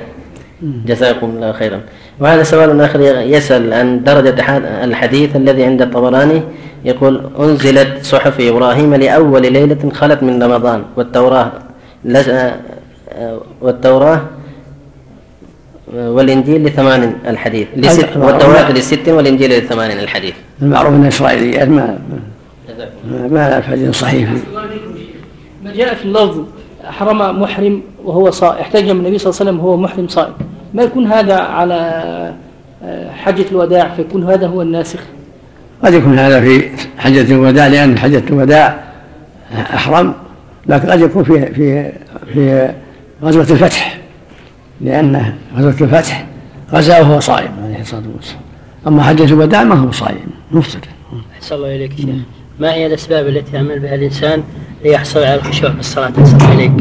S8: جزاكم الله خيرا. وهذا سؤال آخر يسأل عن درجة الحديث الذي عند الطبراني يقول أنزلت صحف إبراهيم لأول ليلة خلت من رمضان والتوراة لس- آه، والتوراة والإنجيل لثمان الحديث. لست والتوراة لست والإنجيل لثمان الحديث.
S2: المعروف أن إسرائيليات ما ما- لا حديث صحيح
S9: ما جاء في اللفظ حرم محرم وهو صائم احتجم النبي صلى الله عليه وسلم وهو محرم صائم. ما يكون هذا على آه، حجة الوداع فيكون هذا هو الناسخ.
S2: قد يكون هذا في حجة الوداع لأن حجة الوداع أحرم لكن قد يكون في في في غزوة الفتح لأن غزوة الفتح غزا وهو صائم عليه الصلاة والسلام. أما حجة الوداع ما هو صائم مفطر
S10: أحسن الله إليك شيخ. ما هي الأسباب التي يعمل بها الإنسان ليحصل على الخشوع في الصلاة؟ أحسن الله إليك.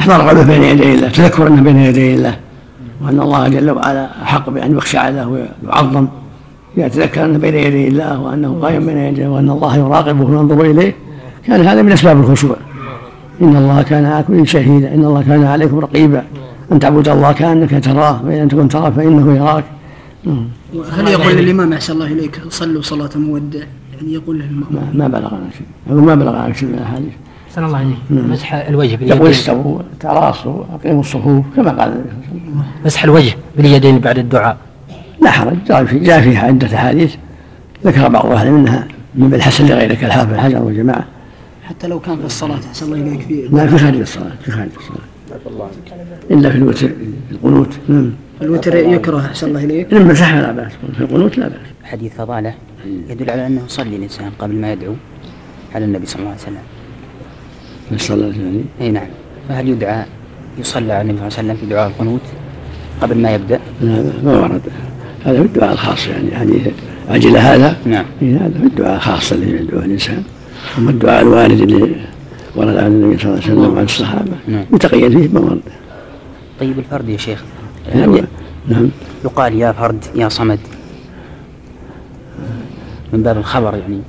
S2: أحضر قلبه بين يدي الله تذكر أنه بين يدي الله. وأن الله جل وعلا أحق بأن يخشع له ويعظم يتذكر أنه بين يدي الله وأنه قائم بين يديه وأن الله يراقبه وينظر إليه. كان هذا من أسباب الخشوع. إن الله كان على كل شهيدا. إن الله كان عليكم رقيبا. أن تعبد الله كأنك تراه. فإن لم تكن تراه فإنه يراك.
S12: هل يقول للإمام أحسن الله إليك صلوا صلاة مودع؟ يعني يقول
S2: ما, بلغنا شيء. ما بلغنا شيء من الأحاديث.
S11: أحسن الله عليك. مسح الوجه
S2: يقول
S11: باليدين
S2: استووا تراصوا اقيموا الصفوف كما قال.
S11: مسح الوجه باليدين بعد الدعاء.
S2: لا حرج جاء في جاء فيها عدة أحاديث. ذكر بعض أهل منها من بالحسن لغيره كالحافظ الحجر والجماعة.
S12: حتى لو كان في الصلاة أحسن الله إليك في
S2: لا في خارج الصلاة في خارج الصلاة. إلا في الوتر في القنوت. نعم.
S12: الوتر يكره أحسن الله إليك.
S2: إن مسح لا بأس في القنوت لا بأس.
S13: حديث فضالة يدل على أنه يصلي الإنسان قبل ما يدعو على النبي صلى الله عليه وسلم.
S2: الصلاة يعني
S13: أي نعم. فهل يدعى يصلى على النبي صلى الله عليه وسلم في دعاء القنوت قبل ما يبدأ؟
S2: لا ما ورد. هذا في الدعاء الخاص يعني. حديث عجل هذا؟
S13: نعم.
S2: هذا في الدعاء الخاص الذي يدعوه الإنسان. أما الدعاء الوارد اللي ورد عن النبي صلى الله عليه وسلم وعن الصحابة
S13: نعم.
S2: يتقيد فيه ما ورد.
S13: طيب الفرد يا شيخ.
S2: نعم. نعم.
S13: يقال يا فرد يا صمد. من باب الخبر يعني.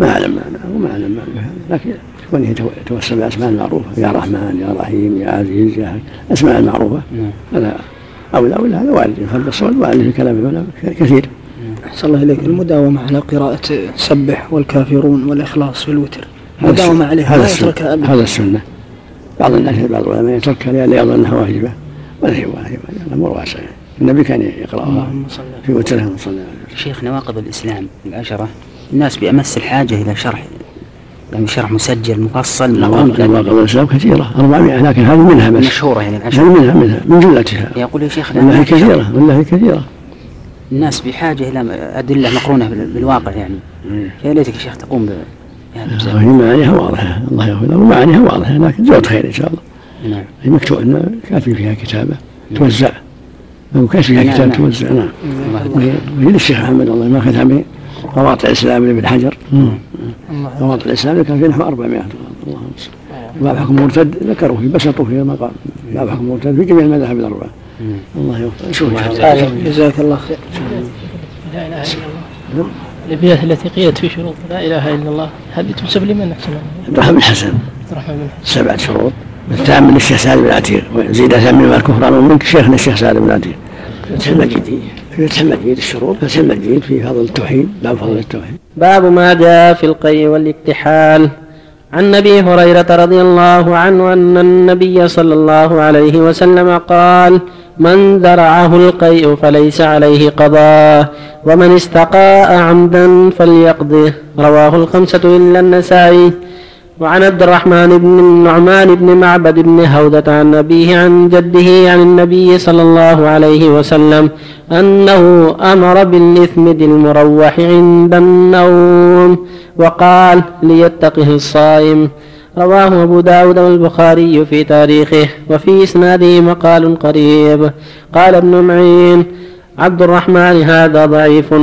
S2: ما أعلم معناه وما أعلم معناه لكن كونه يتو- يتوسل بالاسماء المعروفة. يا رحمن يا رحيم يا عزيز يا الاسماء المعروفة.
S13: نعم.
S2: هذا اولى ولا هذا وارد فرد الصوت وارد في كلام العلماء كثير.
S12: أحسن الله إليك المداومة على قراءة سبح والكافرون والإخلاص في الوتر. مداومة
S2: السنة.
S12: عليها
S2: هذا السنة.
S12: يتركها أبدا.
S2: هذا السنة. بعض الناس بعض العلماء يتركها لئلا يظن أنها واجبة. ولا هي واجبة. الامر واسع النبي كان
S12: على
S2: في وتره صلى الله عليه وسلم
S13: شيخ نواقض الإسلام العشرة. الناس بأمس الحاجة إلى شرح يعني شرح مسجل مفصل.
S2: نواقض الاسلام كثيرة 400 لكن هذه منها بس.
S13: مشهورة يعني
S2: هذه
S13: العشرة
S2: منها منها من جملتها
S13: يقول يا شيخ
S2: والله كثيرة والله كثيرة.
S13: الناس بحاجة إلى أدلة مقرونة بال- بالواقع يعني. يا ليتك يا شيخ تقوم ب- بهذا الزمن.
S2: وهي معانيها واضحة الله يغفر له ومعانيها واضحة لكن زود خير إن شاء الله.
S13: نعم.
S2: هي مكتوب كاتب فيها كتابة توزع. أو كاتب فيها
S13: نعم،
S2: كتاب
S13: نعم.
S2: توزع نعم. وهي وهي للشيخ محمد الله ما كتب قواطع الإسلام لابن حجر. قواطع الإسلام كان في نحو 400 اللهم صل باب حكم مرتد ذكروا في بسطوا في المقام. باب حكم مرتد في جميع المذاهب الأربعة. الله يوفق شوف الله.
S12: جزاك الله خير.
S4: لا إله إلا الله. الأبيات التي قيلت في شروط. لا إله إلا الله. هذه تنسب لمن أحسن؟ الله
S2: عبد الرحمن بن حسن.
S4: عبد الرحمن بن حسن.
S2: سبعة شروط. الثامن من الشيخ سعد بن عتيق. وزيد ثامن الكفران. ومنك شيخنا الشيخ سعد بن عتيق. المجيد الشروط فتح المجيد في فضل التوحيد باب فضل التوحيد.
S1: باب ما جاء في القي والاكتحال عن ابي هريرة رضي الله عنه أن النبي صلى الله عليه وسلم قال من ذرعه القيء فليس عليه قضاء ومن استقاء عمدا فليقضه رواه الخمسة إلا النسائي. وعن عبد الرحمن بن النعمان بن معبد بن هودة عن أبيه عن جده عن النبي صلى الله عليه وسلم أنه أمر بالإثمد المروح عند النوم وقال ليتقه الصائم. رواه أبو داود والبخاري في تاريخه وفي إسناده مقال قريب. قال ابن معين عبد الرحمن هذا ضعيف.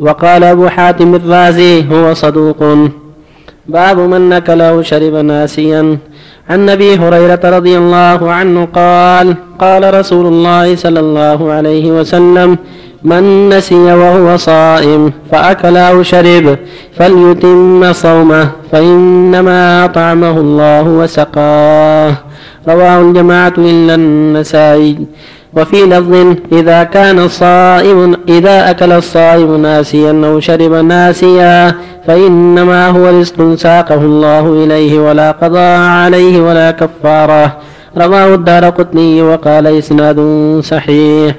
S1: وقال أبو حاتم الرازي هو صدوق. باب من أو شرب ناسيا. عن أبي هريرة رضي الله عنه قال قال رسول الله صلى الله عليه وسلم من نسي وهو صائم فأكل أو شرب فليتم صومه فإنما أطعمه الله وسقاه. رواه الجماعة إلا النسائي. وفي لفظ إذا كان الصائم إذا أكل الصائم ناسيا أو شرب ناسيا فإنما هو رزق ساقه الله إليه ولا قضاء عليه ولا كفارة. رواه الدار قطني وقال إسناد صحيح.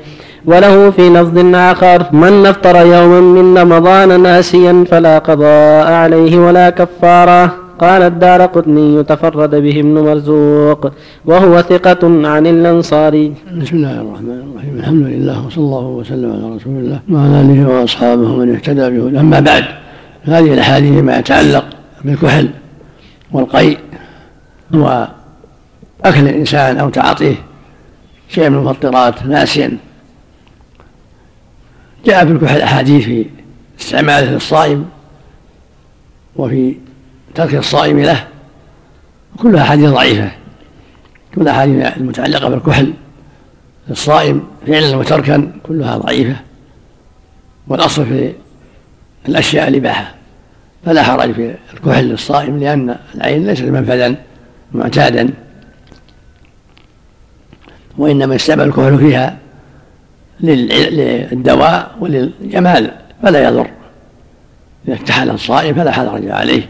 S1: وله في لفظ آخر من أفطر يوما من رمضان ناسيا فلا قضاء عليه ولا كفارة. قال الدار قطني تفرد به ابن مرزوق وهو ثقة عن الأنصاري
S2: بسم الله الرحمن الرحيم. الحمد لله وصلى الله وسلم على رسول الله وعلى آله وأصحابه ومن اهتدى به. أما بعد هذه الأحاديث ما يتعلق بالكحل والقيء وأكل الإنسان أو تعاطيه شيء من المفطرات ناسيا جاء في الكحل أحاديث في استعماله للصائم وفي ترك الصائم له. كلها أحاديث ضعيفة. كلها أحاديث المتعلقة بالكحل للصائم فعلا وتركا كلها ضعيفة. والأصل في الأشياء الإباحة. فلا حرج في الكحل للصائم لأن العين ليست منفذا معتادا. وإنما يستعمل الكحل فيها للدواء وللجمال فلا يضر. إذا اكتحل الصائم فلا حرج عليه.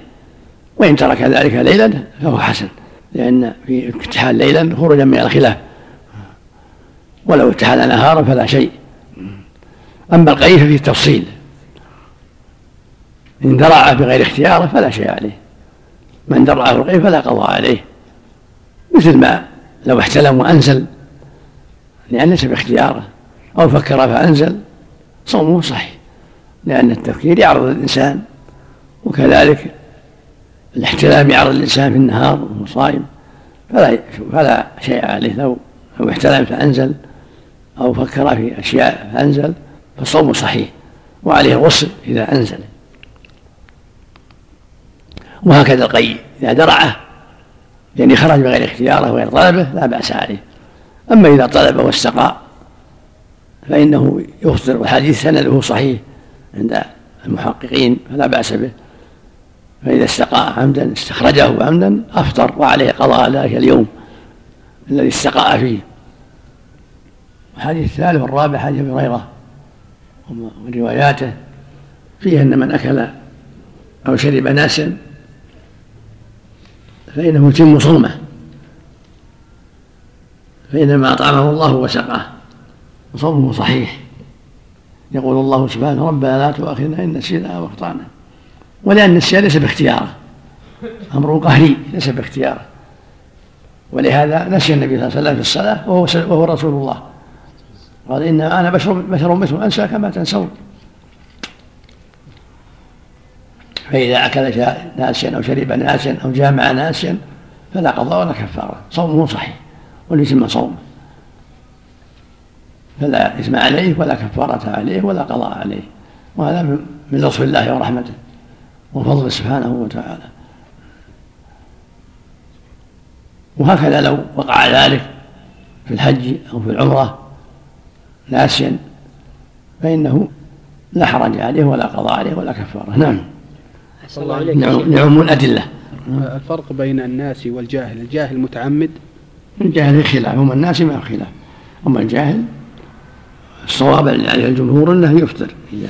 S2: وإن ترك ذلك ليلا فهو حسن لأن في اكتحال ليلا خروجا من الخلاف. ولو اكتحل نهارا فلا شيء. أما القيء ففيه تفصيل. إن درع بغير اختياره فلا شيء عليه. من درعه القيء فلا قضاء عليه. مثل ما لو احتلم وأنزل لأن ليس باختياره. أو فكر فأنزل صومه صحيح. لأن التفكير يعرض الإنسان وكذلك الاحتلام يعرض الإنسان في النهار وهو صائم. فلا فلا شيء عليه. لو لو احتلم فأنزل أو فكر في أشياء فأنزل فالصوم صحيح. وعليه الغسل إذا أنزل. وهكذا القي إذا درعه يعني خرج بغير اختياره وغير طلبه لا بأس عليه. أما إذا طلب واستقى فإنه يفطر والحديث سنده صحيح عند المحققين فلا بأس به. فإذا استقاء عمدا استخرجه عمدا أفطر وعليه قضاء ذلك اليوم الذي استقاء فيه. الحديث الثالث والرابع حديث أبي هريرة ورواياته فيه أن من أكل أو شرب ناسا فإنه يتم صومه. فانما أطعمه الله وسقاه وصومه صحيح. يقول الله سبحانه ربنا لا تؤاخذنا إن نسينا أو أخطأنا. ولأن النسيان ليس باختياره. أمر قهري ليس باختياره. ولهذا نسي النبي صلى الله عليه وسلم في الصلاة وهو, وهو رسول الله. قال إنما أنا بشر بشر مثل أنسى كما تنسون. فإذا أكل ناسيا أو شرب ناسيا أو جامع ناسيا فلا قضاء ولا كفارة. صومه صحيح وليتم صومه فلا إثم عليه ولا كفارة عليه ولا قضاء عليه. وهذا من لطف الله ورحمته وفضله سبحانه وتعالى. وهكذا لو وقع ذلك في الحج أو في العمرة ناسيا فإنه لا حرج عليه ولا قضاء عليه ولا كفارة. نعم. نعم الأدلة
S6: الفرق بين الناس والجاهل الجاهل متعمد؟
S2: الجاهل خلاف؟ أما الناس ما خلاف. أما الجاهل الصواب عليه الجمهور أنه يفطر. إذا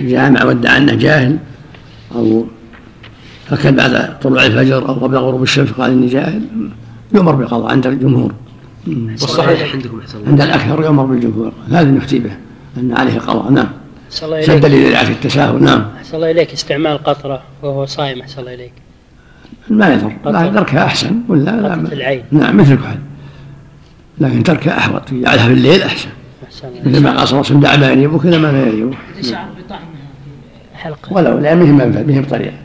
S2: جامع وادعى أنه جاهل أو فكان بعد طلوع الفجر أو قبل غروب الشمس قال إني جاهل يؤمر بالقضاء عند الجمهور.
S11: والصحيح عندكم
S2: عند الأكثر يؤمر بالجمهور. هذا نفتي به أن عليه القضاء نعم. سد لذريعة التساهل نعم.
S10: أحسن الله إليك استعمال قطرة وهو صايم أحسن الله إليك
S2: ما يضر تركها أحسن ولا لا
S10: العين.
S2: نعم مثل الكحل لكن تركها أحوط يجعلها في الليل أحسن مثل ما وسلم دع ما يريبك إلى ما لا يريبك
S10: حلقة.
S2: ولو لا مهم منفذ مهم طريقة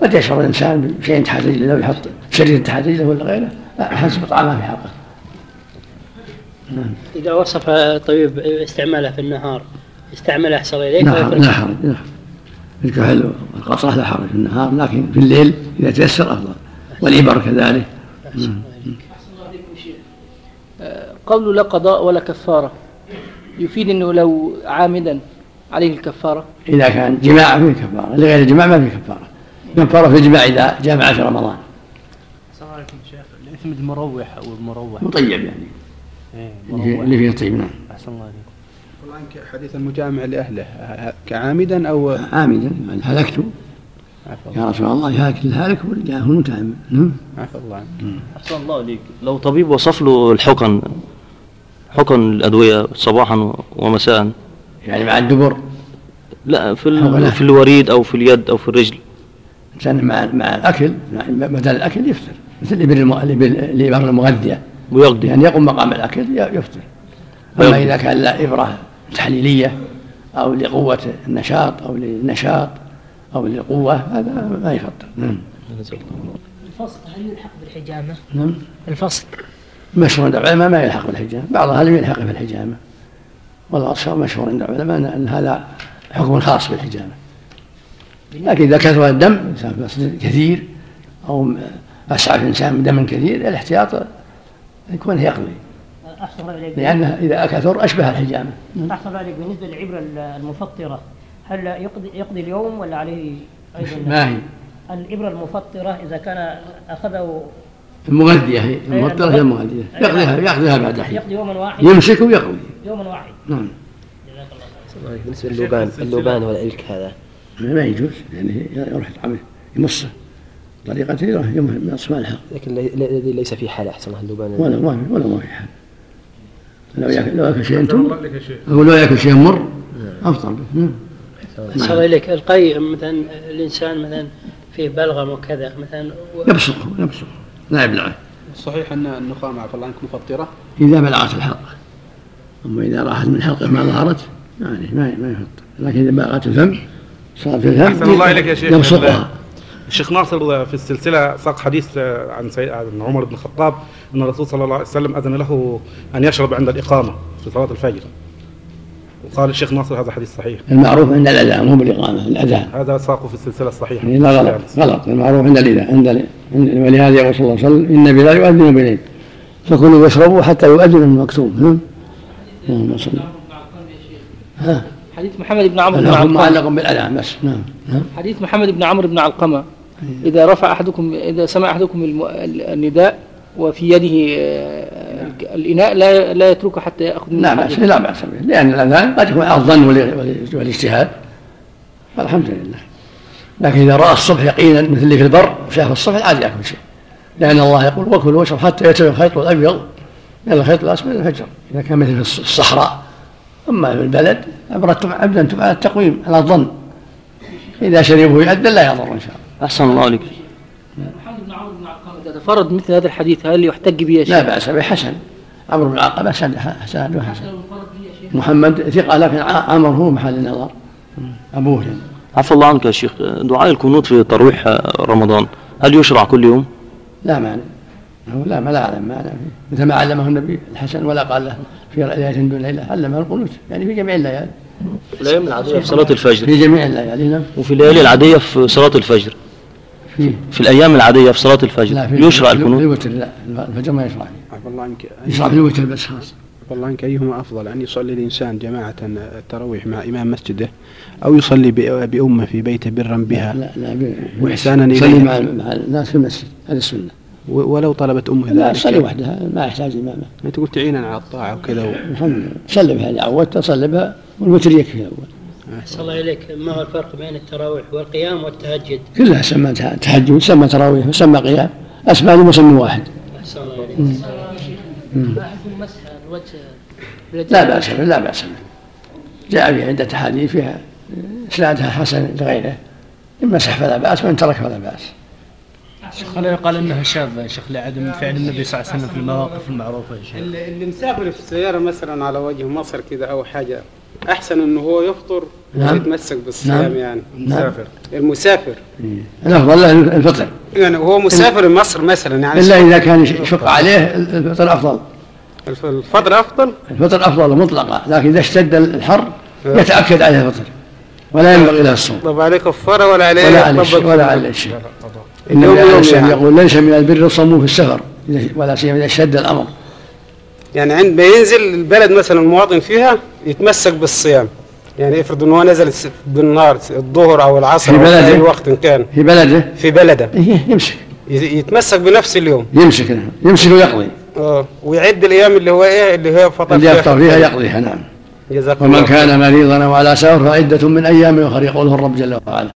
S2: قد يشعر الإنسان بشيء تحت رجله لو يحط شريط تحت رجله ولا غيره حسب طعامه في حلقة.
S10: نعم. إذا وصف الطبيب استعماله في النهار استعمله أحسن إليك
S2: لا حرج لا حرج لا حرج الكحل والقطرة لا حرج في النهار لكن في الليل إذا تيسر أفضل. والإبر كذلك.
S9: قول لا قضاء ولا كفارة. يفيد إنه لو عامدا عليه الكفارة؟
S2: إذا كان جماع فيه كفارة لغير الجماع ما فيه كفارة. كفارة في الجماع إذا جامع في رمضان.
S14: السلام عليكم شيخ. الإثم المروح أو المروح؟
S2: مطيب يعني.
S14: إيه،
S2: اللي فيه-
S14: مروح.
S2: اللي فيه طيب نعم.
S14: أحسن الله عليكم.
S6: عنك حديث المجامع لأهله. ه- ه- كعامدا أو
S2: عامدا يعني هلكت. يا رسول الله هلك الهالك والجاه المتعمد نعم.
S6: عفى الله. عنك
S15: أحسن الله عليك لو طبيب وصف له الحقن حقن الأدوية صباحا ومساء.
S2: يعني مع الدبر؟
S15: لا في. ال- في الوريد أو في اليد أو في الرجل.
S2: الإنسان مع مع الأكل بدل الأكل يفطر. مثل الإبر الم- المغذية.
S15: ويقضي.
S2: يعني يقوم مقام الأكل ي- يفطر. أما. إذا كان لا إبرة تحليلية أو لقوة النشاط أو للنشاط أو للقوة هذا ما يفطر نعم.
S4: الفصل هل يلحق بالحجامة؟
S2: نعم.
S4: الفصل.
S2: مشهور عند العلماء ما يلحق بالحجامة. بعضها لم يلحق بالحجامة. والله أصلا مشهور عند العلماء أن- هذا حكم خاص بالحجامة. لكن إذا كثر الدم كثير أو أسعف الإنسان بدم كثير الاحتياط يكون يقضي.
S4: أحسن الله عليك
S2: لأنه إذا كثر أشبه الحجامة
S4: أحسن الله عليك بالنسبة للعبرة المفطرة. هل يقضي يقضي اليوم ولا عليه أيضا؟
S2: ما هي؟
S4: الإبرة المفطرة إذا كان أخذه
S2: المغذية هي المفطرة هي المغذية. يقضيها يقضيها بعد حين
S4: يقضي يوما واحد
S2: يمسك ويقضي.
S4: يوما واحد
S2: نعم.
S16: بالنسبة للوبان اللوبان والإلك هذا.
S2: ما يجوز يعني يروح يطعمه يمصه طريقته يروح يمص ما
S16: لكن الذي ليس في حالة أحسن الله اللوبان
S2: ولا ما في ولا ما في حال. لو ياكل لو ياكل شيء تمر أقول لو ياكل شيء مر أفضل. به نعم.
S10: أحسن الله إليك القي مثلا الإنسان مثلا فيه بلغم وكذا مثلا و-
S2: يبصقه يبصقه لا يبلعه
S6: صحيح أن النخامة عفى الله عنك مفطرة؟
S2: إذا بلغت الحلقة. أما إذا راحت من حلقة ما ظهرت يعني ما ما يفطر. لكن إذا بلغت الفم صار في الفم
S17: أحسن الله إليك يا شيخ.
S2: يبصقها.
S17: الشيخ ناصر في السلسلة ساق حديث عن سي... عن عمر بن الخطاب أن الرسول صلى الله عليه وسلم أذن له أن يشرب عند الإقامة في صلاة الفجر. وقال الشيخ ناصر هذا حديث صحيح.
S2: المعروف عند الأذان مو بالإقامة الأذان.
S17: هذا ساقه في السلسلة الصحيحة.
S2: يعني لا غلط غلط. المعروف عند الاذان عند ولهذا يقول صلى الله عليه وسلم إن بلال يؤذن بليل. فكلوا واشربوا حتى يؤذن المكتوم. نعم اللهم صل. ها؟
S9: حديث محمد بن عمرو بن علقمة.
S2: معلق بالأذان بس. نعم. نعم
S9: حديث محمد بن عمرو بن علقمة. إذا رفع أحدكم إذا سمع أحدكم النداء وفي يده آه، الإناء لا لا يتركه حتى يأخذ منه
S2: لا بأس
S9: حاجته.
S2: لا بأس به. لأن الأذان قد يكون على الظن وال- وال- والاجتهاد. والحمد لله. لكن إذا رأى الصبح يقينا مثل اللي في البر وشاف الصبح عاد يأكل شيء. لأن الله يقول وكلوا واشربوا حتى يتبع الخيط الأبيض. من الخيط الأسود الفجر. إذا كان مثل في الصحراء. أما في البلد أبردتم أبدنتم على التقويم على الظن. إذا شربوا يؤذن لا يضر إن شاء الله.
S15: أحسن الله عليك
S9: محمد بن عمرو بن تفرد مثل هذا الحديث هل يحتج به يا شيخ؟
S2: لا بأس به حسن. عمرو بن العقبة حسن حسن حسن. محمد ثقة لكن عمرو هو محل النظر. أبوه يعني.
S15: عفى الله عنك يا شيخ. دعاء القنوت في ترويح رمضان. هل يشرع كل يوم؟
S2: لا مانع لا ما لا أعلم ما أعلم. فيه مثل ما علمه النبي الحسن ولا قال له في ليلة دون ليلة علمه القنوت. يعني في جميع الليالي.
S15: الأيام العادية في صلاة الفجر.
S2: في جميع الليالي نعم.
S15: وفي الليالي العادية في صلاة الفجر.
S2: في
S15: في الأيام العادية في صلاة
S2: لا
S15: الفجر
S2: في
S15: يشرع
S2: في
S15: القنوت
S2: الوتر لا الفجر ما يشرع. فيه
S6: عفى الله عنك.
S2: يشرع في الوتر بس خلاص.
S6: عفى الله عنك. أيهما أفضل أن يصلي الإنسان جماعة التراويح مع إمام مسجده أو يصلي بأمة في بيته برا بها؟
S2: لا لا ب-
S6: وإحسانا
S2: يصلي
S6: إليها؟
S2: مع مع الناس في المسجد هذه السنة.
S6: و- ولو طلبت أمه
S2: لا
S6: ذلك.
S2: تصلي وحدها ما يحتاج
S6: إمامة. تقول تعينا على الطاعة وكذا و...
S2: صلي بها اذا عودت صلي بها والوتر يكفي الأول.
S10: أحسن الله إليك. ما هو الفرق بين التراويح والقيام والتهجد؟
S2: كلها سمى ته- تهجد سمى تراويح وسمى قيام. أسماء لمسمى واحد.
S10: أحسن الله إليك.
S9: الوجه
S2: لا بأس به لا بأس به. جاء في عدة أحاديث فيها إسنادها حسن لغيره. إن مسح فلا بأس وإن ترك فلا بأس.
S14: شيخ لا يقال إنها شاذة يا شيخ لعدم فعل النبي صلى الله عليه وسلم في المواقف المعروفة يا شيخ.
S6: اللي اللي مسافر في السيارة مثلا على وجه مصر كذا أو حاجة أحسن إنه هو يفطر
S2: نعم.
S6: ويتمسك بالصيام
S2: نعم.
S6: يعني.
S2: نعم.
S6: المسافر. المسافر.
S2: الأفضل له الفطر.
S6: يعني وهو مسافر مصر مثلا يعني.
S2: إلا إذا كان يشق عليه الفطر أفضل.
S6: الف- الفطر أفضل؟
S2: الفطر أفضل مطلقا لكن إذا اشتد الحر يتأكد عليه الفطر ولا ينبغي له الصوم.
S6: طب عليه كفارة ولا عليه
S2: ولا عليه شيء ولا عليه شيء. النبي عليه
S6: يوم
S2: السلام
S6: يعني.
S2: يقول ليس من البر الصوم في السفر. ولا سيما إذا اشتد الأمر.
S6: يعني عند ما ينزل البلد مثلا المواطن فيها
S18: يتمسك بالصيام. يعني افرض ان هو نزل بالنهار الظهر أو العصر
S2: في بلده؟
S18: أي وقت إن كان.
S2: في بلده؟
S18: في بلده.
S2: إيه، يمسك
S18: ي- يتمسك بنفس اليوم.
S2: يمسك نعم. يمسك ويقضي.
S18: آه ويعد الأيام اللي هو إيه اللي هي فطر
S2: اللي يفطر فيها
S18: في-
S2: يقضيها نعم.
S18: جزاكم
S2: ومن. كان مريضا أو على سفر فعدة من أيام أخر يقوله الرب جل وعلا.